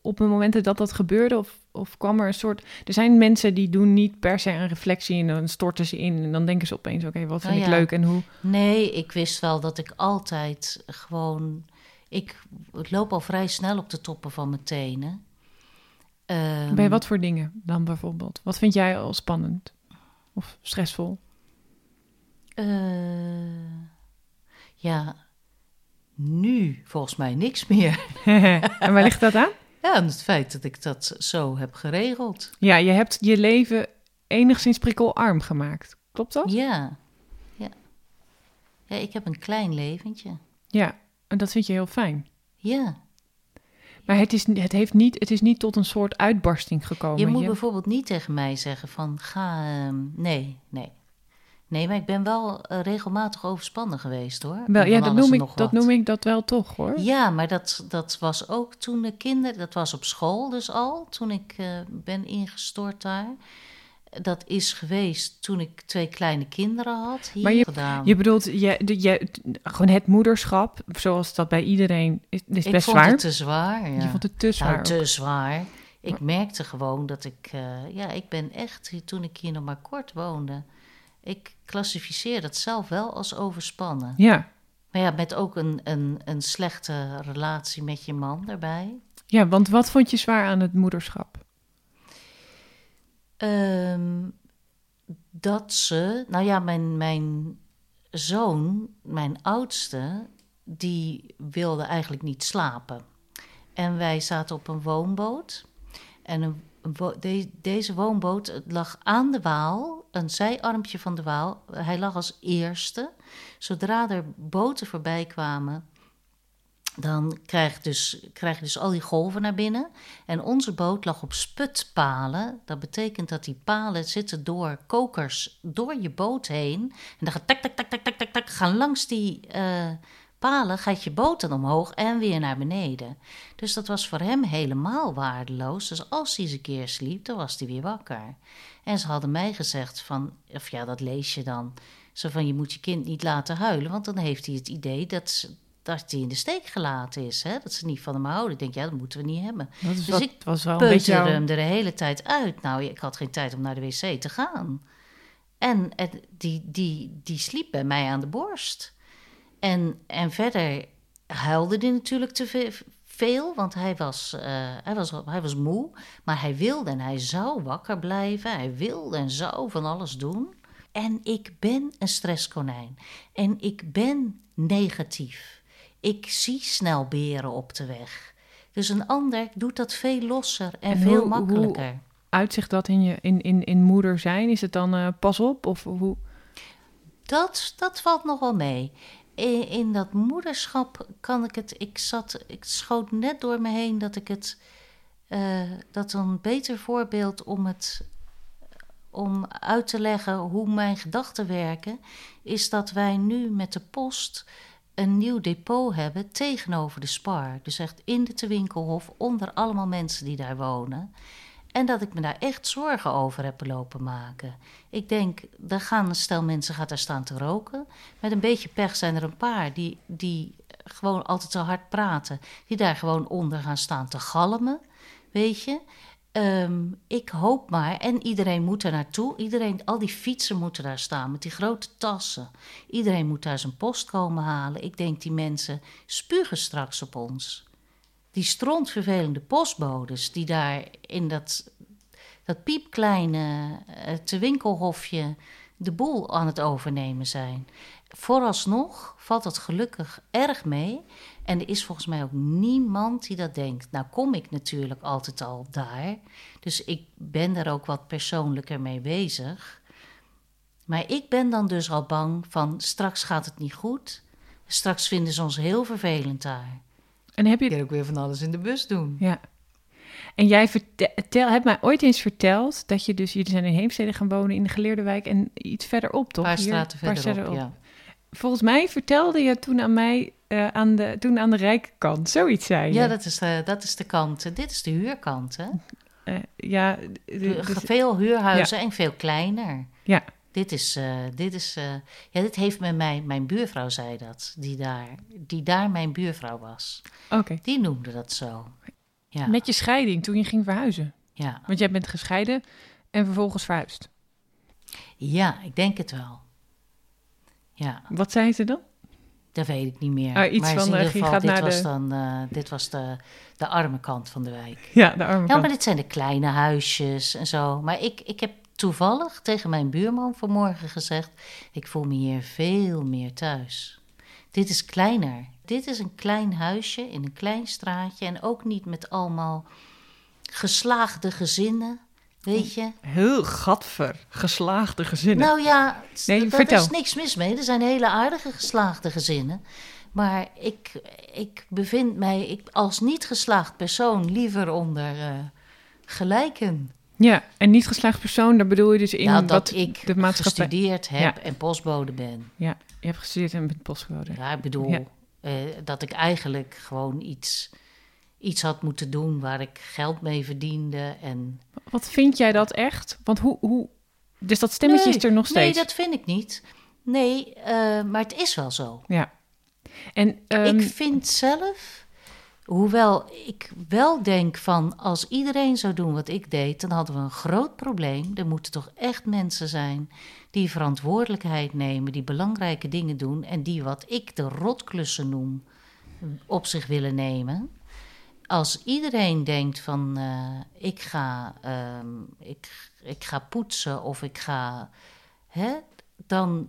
op het moment dat dat gebeurde? Of, of kwam er een soort... Er zijn mensen die doen niet per se een reflectie en dan storten ze in. En dan denken ze opeens, oké, wat vind Nou ik leuk en hoe... Nee, ik wist wel dat ik altijd gewoon. Ik loop al vrij snel op de toppen van mijn tenen. Ehm, Bij wat voor dingen dan bijvoorbeeld? Wat vind jij al spannend? Of stressvol? eh, ja, nu volgens mij niks meer. en waar ligt dat aan? Ja, en het feit dat ik dat zo heb geregeld. Ja, je hebt je leven enigszins prikkelarm gemaakt. Klopt dat? Ja, ja. Ja, ik heb een klein leventje. Ja, en dat vind je heel fijn. Ja. Maar het is, het heeft niet, het is niet tot een soort uitbarsting gekomen. Je moet bijvoorbeeld niet tegen mij zeggen van ga. ehm, nee, nee. Nee, maar ik ben wel eh, regelmatig overspannen geweest hoor. wel, ja, dat noem, ik, dat noem ik dat wel toch hoor. Ja, maar dat, dat was ook toen de kinderen, dat was op school dus al, toen ik eh, ben ingestort daar. Dat is geweest toen ik twee kleine kinderen had hier Maar je- gedaan. Je bedoelt, je, je, gewoon het moederschap, zoals dat bij iedereen is, is ik best vond zwaar. het te zwaar. Ja. Je vond het te zwaar. Nou, te zwaar. Ik merkte gewoon dat ik, eh, ja, ik ben echt, toen ik hier nog maar kort woonde, ik klassificeer dat zelf wel als overspannen. Ja, Maar ja, met ook een, een, een slechte relatie met je man daarbij. Ja, want wat vond je zwaar aan het moederschap? Ehm, dat ze, nou ja, mijn, mijn zoon, mijn oudste, die wilde eigenlijk niet slapen. En wij zaten op een woonboot. En deze woonboot lag aan de Waal, een zijarmpje van de Waal. Hij lag als eerste. Zodra er boten voorbij kwamen, dan krijg dus, krijg je dus al die golven naar binnen. En onze boot lag op sputpalen. Dat betekent dat die palen zitten door kokers door je boot heen. En dan gaat tak, tak, tak, tak, tak, tak, tak, gaan langs die eh, palen, gaat je boot dan omhoog en weer naar beneden. Dus dat was voor hem helemaal waardeloos. Dus als hij eens een keer sliep, dan was hij weer wakker. En ze hadden mij gezegd van, of ja, dat lees je dan. Zo van, je moet je kind niet laten huilen, want dan heeft hij het idee dat, dat hij in de steek gelaten is. Hè? Dat ze niet van hem houden. Ik denk, ja, dat moeten we niet hebben. Dus wat, ik was wel een beetje hem er de hele tijd uit. Nou, ik had geen tijd om naar de wc te gaan. En het, die, die, die sliep bij mij aan de borst. En, en verder huilde hij natuurlijk te ve- veel, want hij was, eh, hij, was, hij was moe. Maar hij wilde en hij zou wakker blijven. Hij wilde en zou van alles doen. En ik ben een stresskonijn. En ik ben negatief. Ik zie snel beren op de weg. Dus een ander doet dat veel losser en, En veel hoe- hoe- makkelijker. Uitzicht dat in, je, in, in, in moeder zijn? Is het dan eh, pas op? Of hoe? Dat, dat valt nog wel mee. In, in dat moederschap kan ik het. Ik zat. Ik schoot net door me heen dat ik het. eh, dat een beter voorbeeld om het. Om uit te leggen hoe mijn gedachten werken. Is dat wij nu met de post. Een nieuw depot hebben tegenover de Spar. Dus echt in de Te Winkelhof. onder allemaal mensen die daar wonen. En dat ik me daar echt zorgen over heb lopen maken. Ik denk, er gaan stel mensen gaat daar staan te roken. Met een beetje pech zijn er een paar die, die gewoon altijd te hard praten. Die daar gewoon onder gaan staan te galmen, weet je. Ehm, ik hoop maar, en iedereen moet er naartoe. Iedereen, al die fietsen moeten daar staan met die grote tassen. Iedereen moet daar zijn post komen halen. Ik denk, die mensen spugen straks op ons. Die strontvervelende postbodes die daar in dat, dat piepkleine eh, te winkelhofje de boel aan het overnemen zijn. Vooralsnog valt dat gelukkig erg mee. En er is volgens mij ook niemand die dat denkt. Nou kom ik natuurlijk altijd al daar. Dus ik ben daar ook wat persoonlijker mee bezig. Maar ik ben dan dus al bang van straks gaat het niet goed. Straks vinden ze ons heel vervelend daar. En heb je... kan ook weer van alles in de bus doen. Ja. En jij vertel, hebt mij ooit eens verteld dat je dus... Jullie zijn in Heemstede gaan wonen in de Geleerde Wijk en iets verderop, toch? Een paar straten verderop, ja. Volgens mij vertelde je toen aan mij eh, aan, de, toen aan de rijke kant. Zoiets zei je. Ja, dat is, de, dat is de kant. eh, Dit is de huurkant, hè? Eh, ja, dus- veel huurhuizen en veel kleiner. Ja. Dit is, eh, dit is, eh, ja, dit heeft met mij, mijn buurvrouw zei dat, die daar, die daar mijn buurvrouw was. Oké. Die noemde dat zo. Ja, Met je scheiding toen je ging verhuizen. ja. Want jij bent gescheiden en vervolgens verhuisd. ja, ik denk het wel. Ja, Wat zei ze dan? Dat weet ik niet meer. Ah, iets maar in van, ieder eh, je geval, gaat dit naar was de- dan, eh, dit was de, de arme kant van de wijk. Ja, de arme Ja, kant. maar dit zijn de kleine huisjes en zo. Maar ik, ik heb toevallig tegen mijn buurman vanmorgen gezegd: ik voel me hier veel meer thuis. Dit is kleiner. Dit is een klein huisje in een klein straatje en ook niet met allemaal geslaagde gezinnen, weet je. Heel gadver. Geslaagde gezinnen. Nou ja, Nee, daar is niks mis mee. Er zijn hele aardige geslaagde gezinnen. Maar ik, ik bevind mij ik, als niet geslaagd persoon liever onder eh, gelijken. Ja, en niet geslaagd persoon, daar bedoel je dus in nou, dat wat ik de maatschappij... gestudeerd heb en postbode ben. Ja, je hebt gestudeerd en bent postbode. Ja, ik bedoel Ja. eh, dat ik eigenlijk gewoon iets, iets had moeten doen waar ik geld mee verdiende. En Wat vind jij dat echt? Want hoe... hoe... Dus dat stemmetje Nee, is er nog Nee, steeds. dat vind ik niet. Nee, eh, maar het is wel zo. En, ehm, ik vind zelf Hoewel ik wel denk van als iedereen zou doen wat ik deed, dan hadden we een groot probleem. Er moeten toch echt mensen zijn die verantwoordelijkheid nemen, die belangrijke dingen doen en die wat ik de rotklussen noem op zich willen nemen. Als iedereen denkt van eh, ik, ga, ehm, ik, ik ga poetsen of ik ga, hè, dan,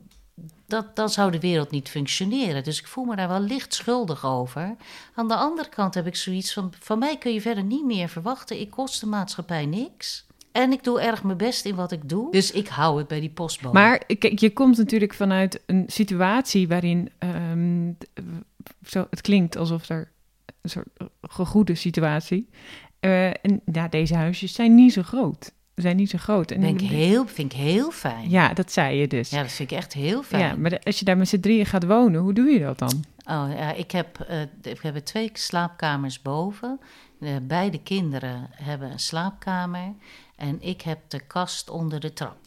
dat, dan zou de wereld niet functioneren. Dus ik voel me daar wel licht schuldig over. Aan de andere kant heb ik zoiets van: van mij kun je verder niet meer verwachten. Ik kost de maatschappij niks. En ik doe erg mijn best in wat ik doe. Dus ik hou het bij die postbode. Maar kijk, je komt natuurlijk vanuit een situatie waarin ehm, zo, het klinkt alsof er een soort gegoede situatie. Uh, en ja, deze huisjes zijn niet zo groot. Zijn niet zo groot. En Denk heel, vind ik heel fijn. Ja, dat zei je dus. Ja, dat vind ik echt heel fijn. Ja, maar als je daar met z'n drieën gaat wonen, hoe doe je dat dan? Oh ja, ik heb, uh, ik heb twee slaapkamers boven. Beide kinderen hebben een slaapkamer. En ik heb de kast onder de trap.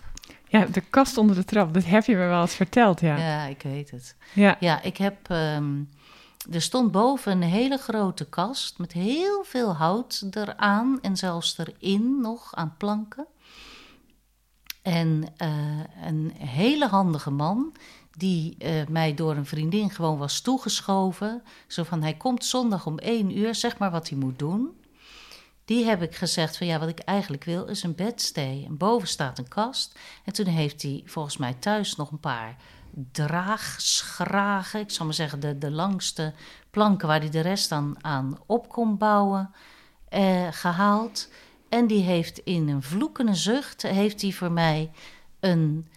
Ja, de kast onder de trap, dat heb je me wel eens verteld, ja. Ja, ik weet het. Ja, Ja, ik heb. ehm, er stond boven een hele grote kast met heel veel hout eraan en zelfs erin nog aan planken. En eh, een hele handige man die eh, mij door een vriendin gewoon was toegeschoven. Zo van, hij komt zondag om één uur, zeg maar wat hij moet doen. Die heb ik gezegd van ja, wat ik eigenlijk wil is een bedstee. En boven staat een kast. En toen heeft hij volgens mij thuis nog een paar draagschragen. Ik zal maar zeggen de, de langste planken waar hij de rest dan aan op kon bouwen, eh, gehaald. En die heeft in een vloekende zucht, heeft hij voor mij een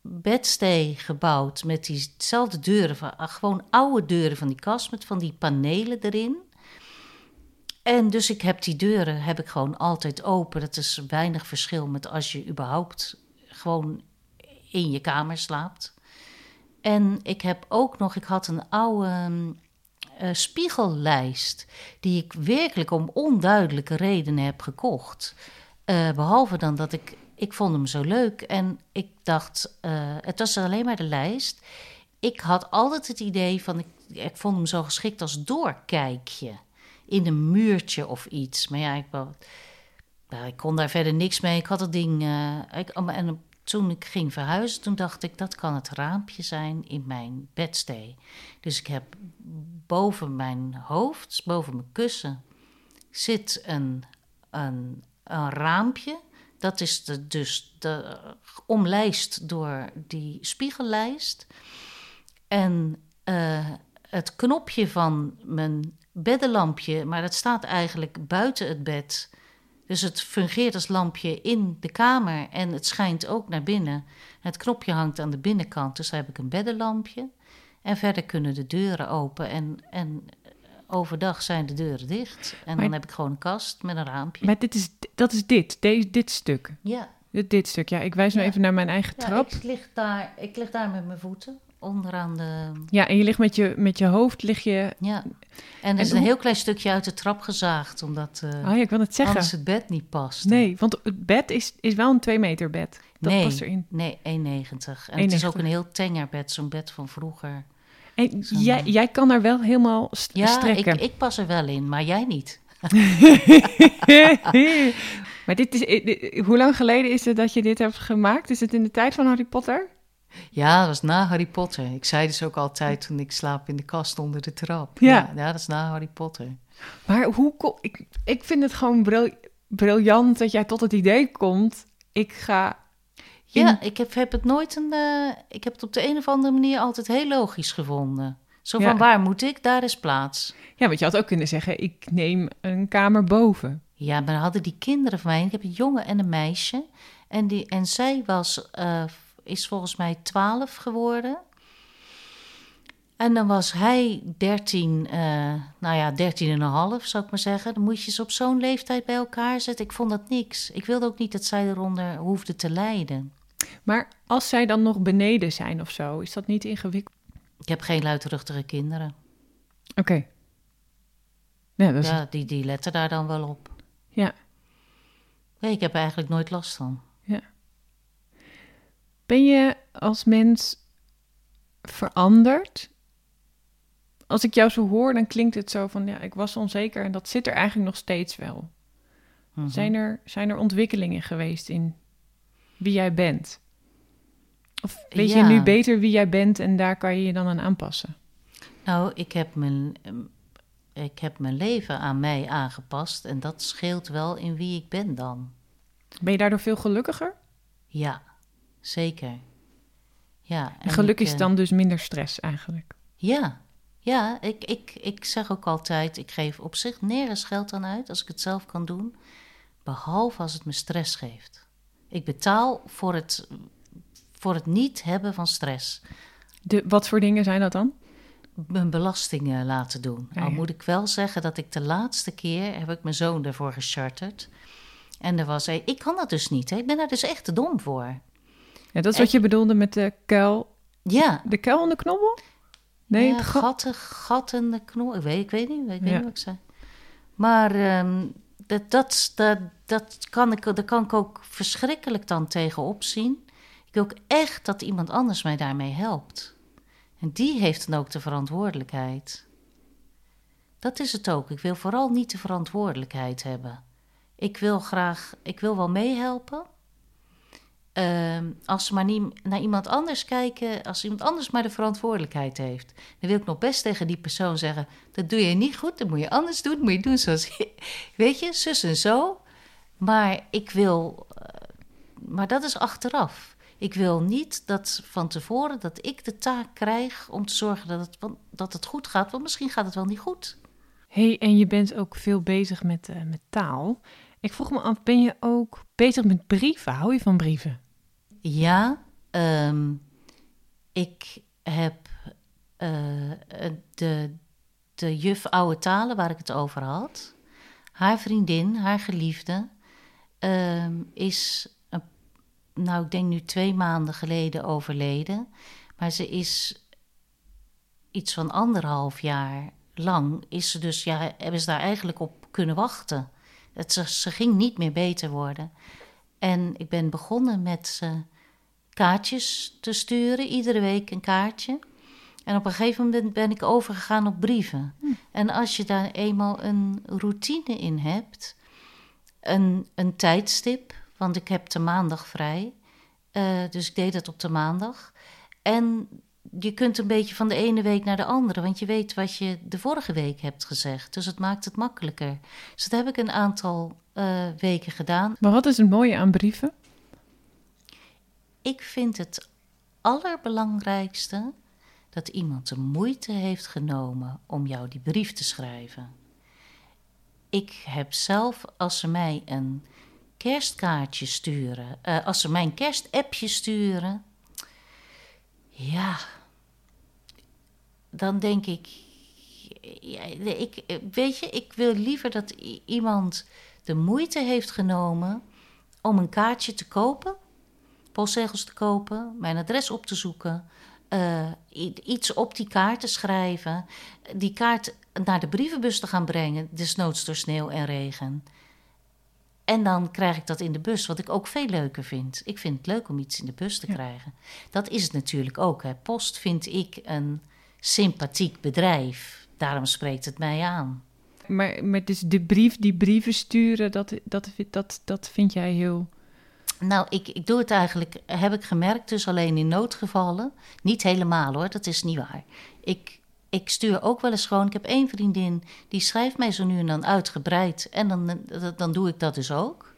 bedstee gebouwd met diezelfde deuren, van, ah, gewoon oude deuren van die kast met van die panelen erin. En dus ik heb die deuren heb ik gewoon altijd open. Dat is weinig verschil met als je überhaupt gewoon in je kamer slaapt. En ik heb ook nog, ik had een oude uh, spiegellijst die ik werkelijk om onduidelijke redenen heb gekocht. Uh, behalve dan dat ik, ik vond hem zo leuk en ik dacht, uh, het was alleen maar de lijst. Ik had altijd het idee van, ik, vond hem zo geschikt als doorkijkje in een muurtje of iets. Maar ja, ik, ik kon daar verder niks mee. Ik had het ding. Ik, en toen ik ging verhuizen, toen dacht ik dat kan het raampje zijn in mijn bedstee. Dus ik heb boven mijn hoofd, boven mijn kussen, zit een, een, een raampje. Dat is de, dus de, omlijst door die spiegellijst. En uh, het knopje van mijn beddenlampje, maar dat staat eigenlijk buiten het bed. Dus het fungeert als lampje in de kamer en het schijnt ook naar binnen. Het knopje hangt aan de binnenkant, dus daar heb ik een beddenlampje. En verder kunnen de deuren open en, en overdag zijn de deuren dicht. En Maar- dan heb ik gewoon een kast met een raampje. maar dit is, dat is dit, deze, dit stuk. Ja, Dit, dit stuk, ja. Ik wijs nu Ja. even naar mijn eigen ja trap. ik, lig daar, ik lig daar met mijn voeten onderaan de... Ja, en je ligt met je, met je hoofd, lig je... Ja, en er is een heel klein stukje uit de trap gezaagd, omdat eh, Oh ja, ik wil het zeggen. anders het bed niet past. Nee, want het bed is, is wel een twee meter bed. Dat nee, past erin. Nee, 1,90. En het is ook 1,90. een heel tenger bed, zo'n bed van vroeger. En jij, eh, jij kan daar wel helemaal st- Ja, strekken. ik, ik pas er wel in, maar jij niet. maar dit is, eh, dit- hoe lang geleden is het dat je dit hebt gemaakt? Is het in de tijd van Harry Potter? Ja, dat was na Harry Potter. Ik zei dus ook altijd toen ik slaap in de kast onder de trap. Ja. ja, dat is na Harry Potter. Maar hoe ko- ik, ik vind het gewoon bril- briljant dat jij tot het idee komt. Ik ga. in- Ja, ik heb, heb het nooit een. eh, ik heb het op de een of andere manier altijd heel logisch gevonden. Zo Ja. van waar moet ik? Daar is plaats. Ja, want je had ook kunnen zeggen: ik neem een kamer boven. Ja, maar dan hadden die kinderen van mij. Ik heb een jongen en een meisje. En, die, en zij was, eh, is volgens mij 12 geworden. En dan was hij 13, eh, nou ja, 13 en een half, zou ik maar zeggen. Dan moet je ze op zo'n leeftijd bij elkaar zetten. Ik vond dat niks. Ik wilde ook niet dat zij eronder hoefde te lijden. Maar als zij dan nog beneden zijn of zo, is dat niet ingewikkeld? Ik heb geen luidruchtige kinderen. Oké. Ja, is, Ja, die, die letten daar dan wel op. ja. Nee, ik heb er eigenlijk nooit last van. Ben je als mens veranderd als ik jou zo hoor, dan klinkt het zo van ja, ik was onzeker en dat zit er eigenlijk nog steeds wel. Mhm. Zijn, er, zijn er ontwikkelingen geweest in wie jij bent? Of weet je nu beter wie jij bent en daar kan je je dan aan aanpassen? Nou, ik heb, mijn, ik heb mijn leven aan mij aangepast en dat scheelt wel in wie ik ben dan. Ben je daardoor veel gelukkiger? Ja, zeker. Ja, En geluk ik, is eh, dan dus minder stress eigenlijk. Ja, ja ik, ik, ik zeg ook altijd, ik geef op zich nergens geld aan uit als ik het zelf kan doen, behalve als het me stress geeft. Ik betaal voor het, voor het niet hebben van stress. De, wat voor dingen zijn dat dan? Mijn belastingen laten doen. Ja, Al moet ik wel zeggen dat ik de laatste keer heb ik mijn zoon ervoor gecharterd. En er was hij, ik kan dat dus niet. Hè. Ik ben daar dus echt te dom voor. Ja, dat is wat je bedoelde met de kuil. Ja, De kuil en de knobbel? Nee, ja, het gat. gatten, gatten, de knol. Ik weet, ik weet niet, ik weet Ja. niet wat ik zei. Maar ehm, dat, dat, dat, dat, kan ik, daar kan ik ook verschrikkelijk dan tegenop zien. Ik wil ook echt dat iemand anders mij daarmee helpt. En die heeft dan ook de verantwoordelijkheid. Dat is het ook. Ik wil vooral niet de verantwoordelijkheid hebben. Ik wil graag, ik wil wel meehelpen. Ehm, als ze maar niet naar iemand anders kijken, als iemand anders maar de verantwoordelijkheid heeft, dan wil ik nog best tegen die persoon zeggen: dat doe je niet goed, dat moet je anders doen, dat moet je doen zoals, weet je, zus en zo. Maar ik wil, eh, maar dat is achteraf. Ik wil niet dat van tevoren dat ik de taak krijg om te zorgen dat het, dat het goed gaat, want misschien gaat het wel niet goed. hey, en je bent ook veel bezig met, eh, met taal. Ik vroeg me af, ben je ook bezig met brieven? Hou je van brieven? Ja, ehm, ik heb eh, eh, de, de juf oude talen waar ik het over had. Haar vriendin, haar geliefde, ehm, is, nou ik denk nu twee maanden geleden overleden. Maar ze is iets van anderhalf jaar lang, is ze dus, ja, hebben ze daar eigenlijk op kunnen wachten. Het, ze, ze ging niet meer beter worden. En ik ben begonnen met ze kaartjes te sturen, iedere week een kaartje. En op een gegeven moment ben ik overgegaan op brieven. En als je daar eenmaal een routine in hebt, een, een tijdstip, want ik heb de maandag vrij, eh, dus ik deed dat op de maandag. En je kunt een beetje van de ene week naar de andere, want je weet wat je de vorige week hebt gezegd. Dus het maakt het makkelijker. Dus dat heb ik een aantal eh, weken gedaan. Maar wat is het mooie aan brieven? Ik vind het allerbelangrijkste dat iemand de moeite heeft genomen om jou die brief te schrijven. Ik heb zelf, als ze mij een kerstkaartje sturen, eh, als ze mij een kerstappje sturen, ja, dan denk ik, ja, ik, weet je, ik wil liever dat iemand de moeite heeft genomen om een kaartje te kopen postzegels te kopen, mijn adres op te zoeken, eh, iets op die kaart te schrijven, die kaart naar de brievenbus te gaan brengen, desnoods door sneeuw en regen. En dan krijg ik dat in de bus, wat ik ook veel leuker vind. Ik vind het leuk om iets in de bus te Ja. krijgen. Dat is het natuurlijk ook. Hè. Post vind ik een sympathiek bedrijf. Daarom spreekt het mij aan. Maar met dus de brief, die brieven sturen, dat, dat, dat, dat vind jij heel... Nou, ik, ik doe het eigenlijk, heb ik gemerkt, dus alleen in noodgevallen. Niet helemaal hoor, dat is niet waar. Ik, ik stuur ook wel eens gewoon, ik heb één vriendin, die schrijft mij zo nu en dan uitgebreid. En dan, dan doe ik dat dus ook.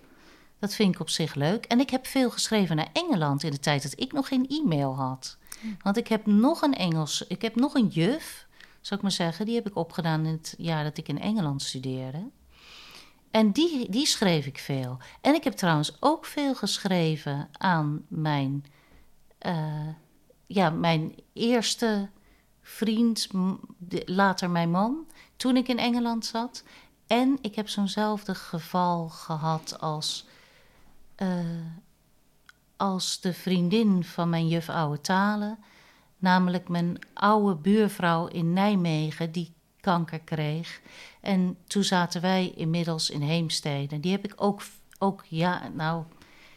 Dat vind ik op zich leuk. En ik heb veel geschreven naar Engeland in de tijd dat ik nog geen e-mail had. Want ik heb nog een Engels, ik heb nog een juf, zou ik maar zeggen, die heb ik opgedaan in het jaar dat ik in Engeland studeerde. En die, die schreef ik veel. En ik heb trouwens ook veel geschreven aan mijn, eh, ja, mijn eerste vriend, later mijn man, toen ik in Engeland zat. En ik heb zo'nzelfde geval gehad als, eh, als de vriendin van mijn juf oude talen. Namelijk mijn oude buurvrouw in Nijmegen, die kanker kreeg. En toen zaten wij inmiddels in Heemstede. Die heb ik ook, ook ja, nou,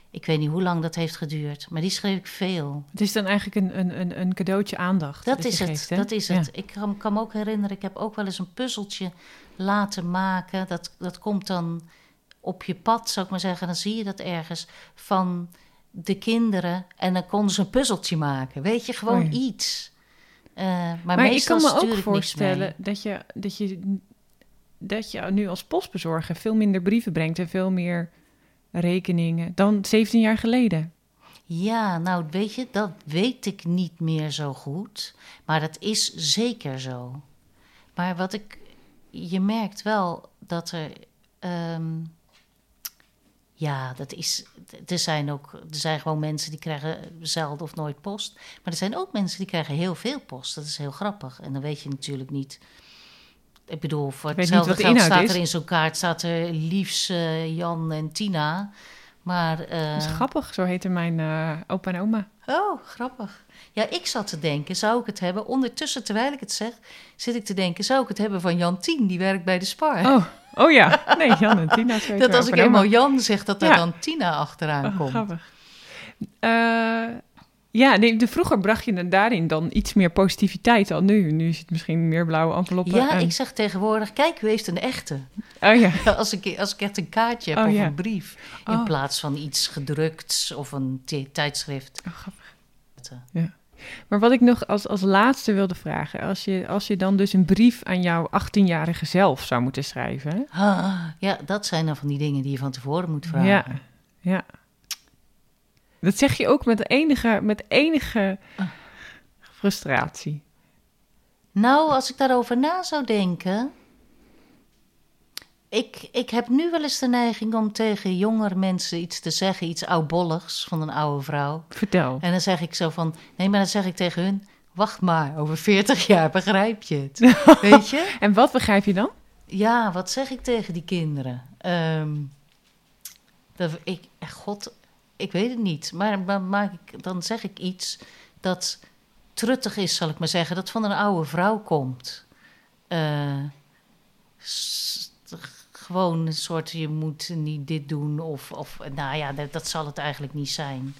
Ik weet niet hoe lang dat heeft geduurd, maar die schreef ik veel. Het is dan eigenlijk een, een, een, een cadeautje aandacht. Dat is het, geeft, dat is Ja. het. Ik kan, kan me ook herinneren, ik heb ook wel eens een puzzeltje laten maken. Dat, dat komt dan op je pad, zou ik maar zeggen. Dan zie je dat ergens van de kinderen. En dan konden ze een puzzeltje maken. Weet je, gewoon Oh ja. iets. Eh, maar, Maar ik kan me ook voorstellen dat je, dat, je, dat je nu als postbezorger veel minder brieven brengt en veel meer rekeningen dan 17 jaar geleden. Ja, nou weet je, dat weet ik niet meer zo goed. Maar dat is zeker zo. Maar wat ik. Je merkt wel dat er. ehm, ja, dat is. Er zijn ook. Er zijn gewoon mensen die krijgen zelden of nooit post. Maar er zijn ook mensen die krijgen heel veel post. Dat is heel grappig. En dan weet je natuurlijk niet. Ik bedoel, voor hetzelfde geld staat is. er in zo'n kaart staat er liefst eh, Jan en Tina. Maar. eh, Dat is grappig, zo heette mijn eh, opa en oma. Oh, grappig. Ja, ik zat te denken, zou ik het hebben? Ondertussen, terwijl ik het zeg, zit ik te denken, zou ik het hebben van Jantien, die werkt bij de Spar? Oh, oh ja, nee, Jan en Tina. dat als ik eenmaal Jan zeg, dat Ja. dan Tina achteraan Oh, komt. grappig. Eh, ja, nee, de, vroeger bracht je er daarin dan iets meer positiviteit dan nu. Nu is het misschien meer blauwe enveloppen. Ja, en- ik zeg tegenwoordig, kijk, u heeft een echte. Oh ja, Als ik, als ik echt een kaartje heb Oh, of ja. een brief, in Oh. plaats van iets gedrukts of een ti- tijdschrift. Oh, grappig. Maar wat ik nog als, als laatste wilde vragen. Als je, als je dan dus een brief aan jouw 18-jarige zelf zou moeten schrijven. hè? Ah, ja, dat zijn dan van die dingen die je van tevoren moet vragen. Ja, ja. Dat zeg je ook met enige, met enige Ah. frustratie. Nou, als ik daarover na zou denken. Ik, ik heb nu wel eens de neiging om tegen jongere mensen iets te zeggen, iets oudbolligs van een oude vrouw. Vertel. En dan zeg ik zo van, nee, maar dan zeg ik tegen hun, wacht maar, over 40 jaar begrijp je het. Weet je? En wat begrijp je dan? Ja, wat zeg ik tegen die kinderen? Ehm, dat, ik, God, ik weet het niet. Maar, maar maak ik, dan zeg ik iets dat truttig is, zal ik maar zeggen. Dat van een oude vrouw komt. Eh, s- gewoon een soort, je moet niet dit doen. Of, of nou ja, dat, dat zal het eigenlijk niet zijn.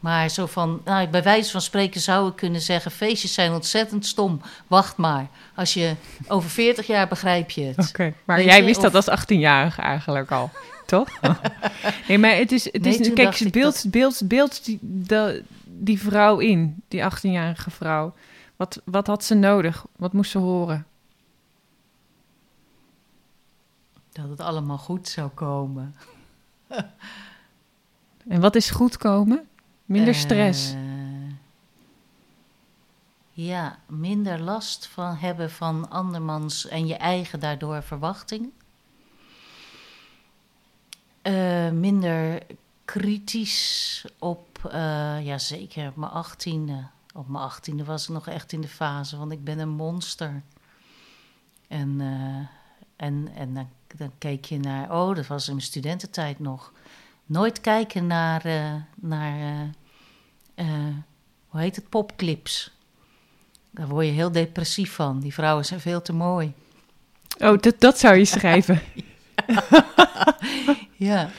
Maar zo van, nou, bij wijze van spreken zou ik kunnen zeggen: feestjes zijn ontzettend stom. Wacht maar. Als je over 40 jaar begrijp je het. Oké, maar jij je, wist dat als 18-jarige eigenlijk al, toch? nee, maar het is, het Nee, is kijk, ik beeld, beeld, beeld die, de, die vrouw in, die 18-jarige vrouw. Wat, wat had ze nodig? Wat moest ze horen? Dat het allemaal goed zou komen. En wat is goed komen? Minder stress. Eh, ja, minder last van hebben van andermans en je eigen daardoor verwachtingen. Eh, minder kritisch op, eh, ja zeker op mijn achttiende. Op mijn achttiende was ik nog echt in de fase van ik ben een monster. En, eh, en, en dan, dan keek je naar, oh dat was in mijn studententijd nog. Nooit kijken naar, eh, naar eh, eh, hoe heet het, popclips. Daar word je heel depressief van. Die vrouwen zijn veel te mooi. Oh, dat, dat zou je schrijven. Ja.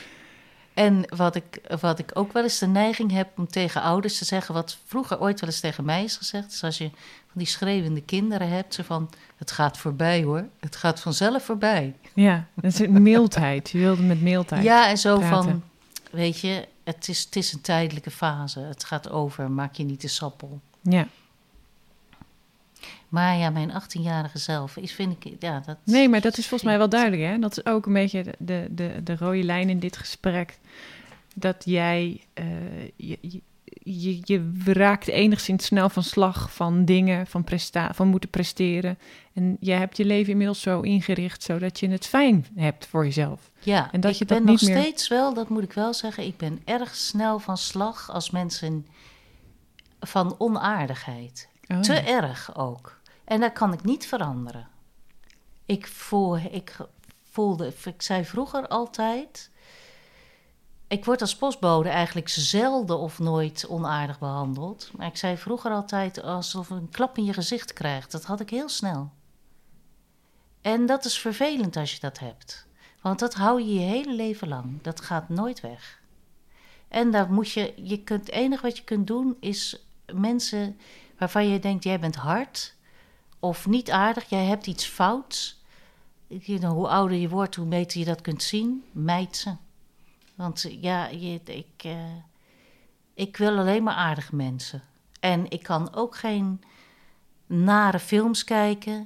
En wat ik, wat ik ook wel eens de neiging heb om tegen ouders te zeggen, wat vroeger ooit wel eens tegen mij is gezegd, is als je van die schreeuwende kinderen hebt, zo van, het gaat voorbij hoor, het gaat vanzelf voorbij. Ja, dat is een mildheid. Je wilde met mildheid. Ja, en zo praten. van, weet je, het is, het is een tijdelijke fase, het gaat over, maak je niet te sappel. ja. Maar ja, mijn 18-jarige zelf is, vind ik, ja, dat... Nee, maar dat is volgens mij wel duidelijk, hè? Dat is ook een beetje de, de, de, de rode lijn in dit gesprek. Dat jij, eh, je, je, je, raakt enigszins snel van slag van dingen, van, presta van moeten presteren. En je hebt je leven inmiddels zo ingericht, zodat je het fijn hebt voor jezelf. Ja, En dat ik je dat ben nog niet meer- steeds wel, dat moet ik wel zeggen, ik ben erg snel van slag als mensen van onaardigheid. Oh. Te erg ook. En dat kan ik niet veranderen. Ik, voel, ik voelde, ik zei vroeger altijd. Ik word als postbode eigenlijk zelden of nooit onaardig behandeld. Maar ik zei vroeger altijd alsof een klap in je gezicht krijgt. Dat had ik heel snel. En dat is vervelend als je dat hebt. Want dat hou je je hele leven lang. Dat gaat nooit weg. En daar moet je, je kunt, het enige wat je kunt doen is mensen waarvan je denkt, jij bent hard of niet aardig, jij hebt iets fouts. Hoe ouder je wordt, hoe beter je dat kunt zien, mijt ze. Want ja, je, ik, eh, ik wil alleen maar aardige mensen. En ik kan ook geen nare films kijken.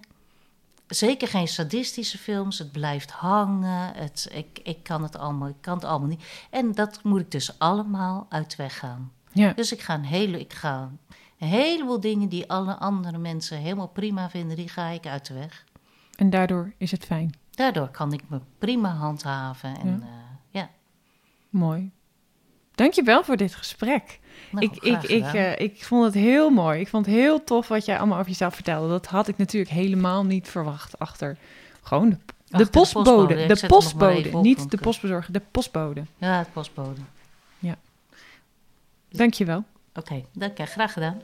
Zeker geen sadistische films. Het blijft hangen. Het, ik, ik, kan het allemaal, ik kan het allemaal niet. En dat moet ik dus allemaal uit de weg gaan. Ja. Dus ik ga, een hele, ik ga een heleboel dingen die alle andere mensen helemaal prima vinden, die ga ik uit de weg. En daardoor is het fijn. Daardoor kan ik me prima handhaven. En, Ja. ja. ja. Mooi. Dankjewel voor dit gesprek. Nou, ik, ik, ik, eh, ik vond het heel mooi. Ik vond het heel tof wat jij allemaal over jezelf vertelde. Dat had ik natuurlijk helemaal niet verwacht achter gewoon de, de Achter de postbode. De postbode, op, niet de ik- postbezorger, de postbode. ja, het postbode. Dankjewel. Oké, dank je. Graag gedaan.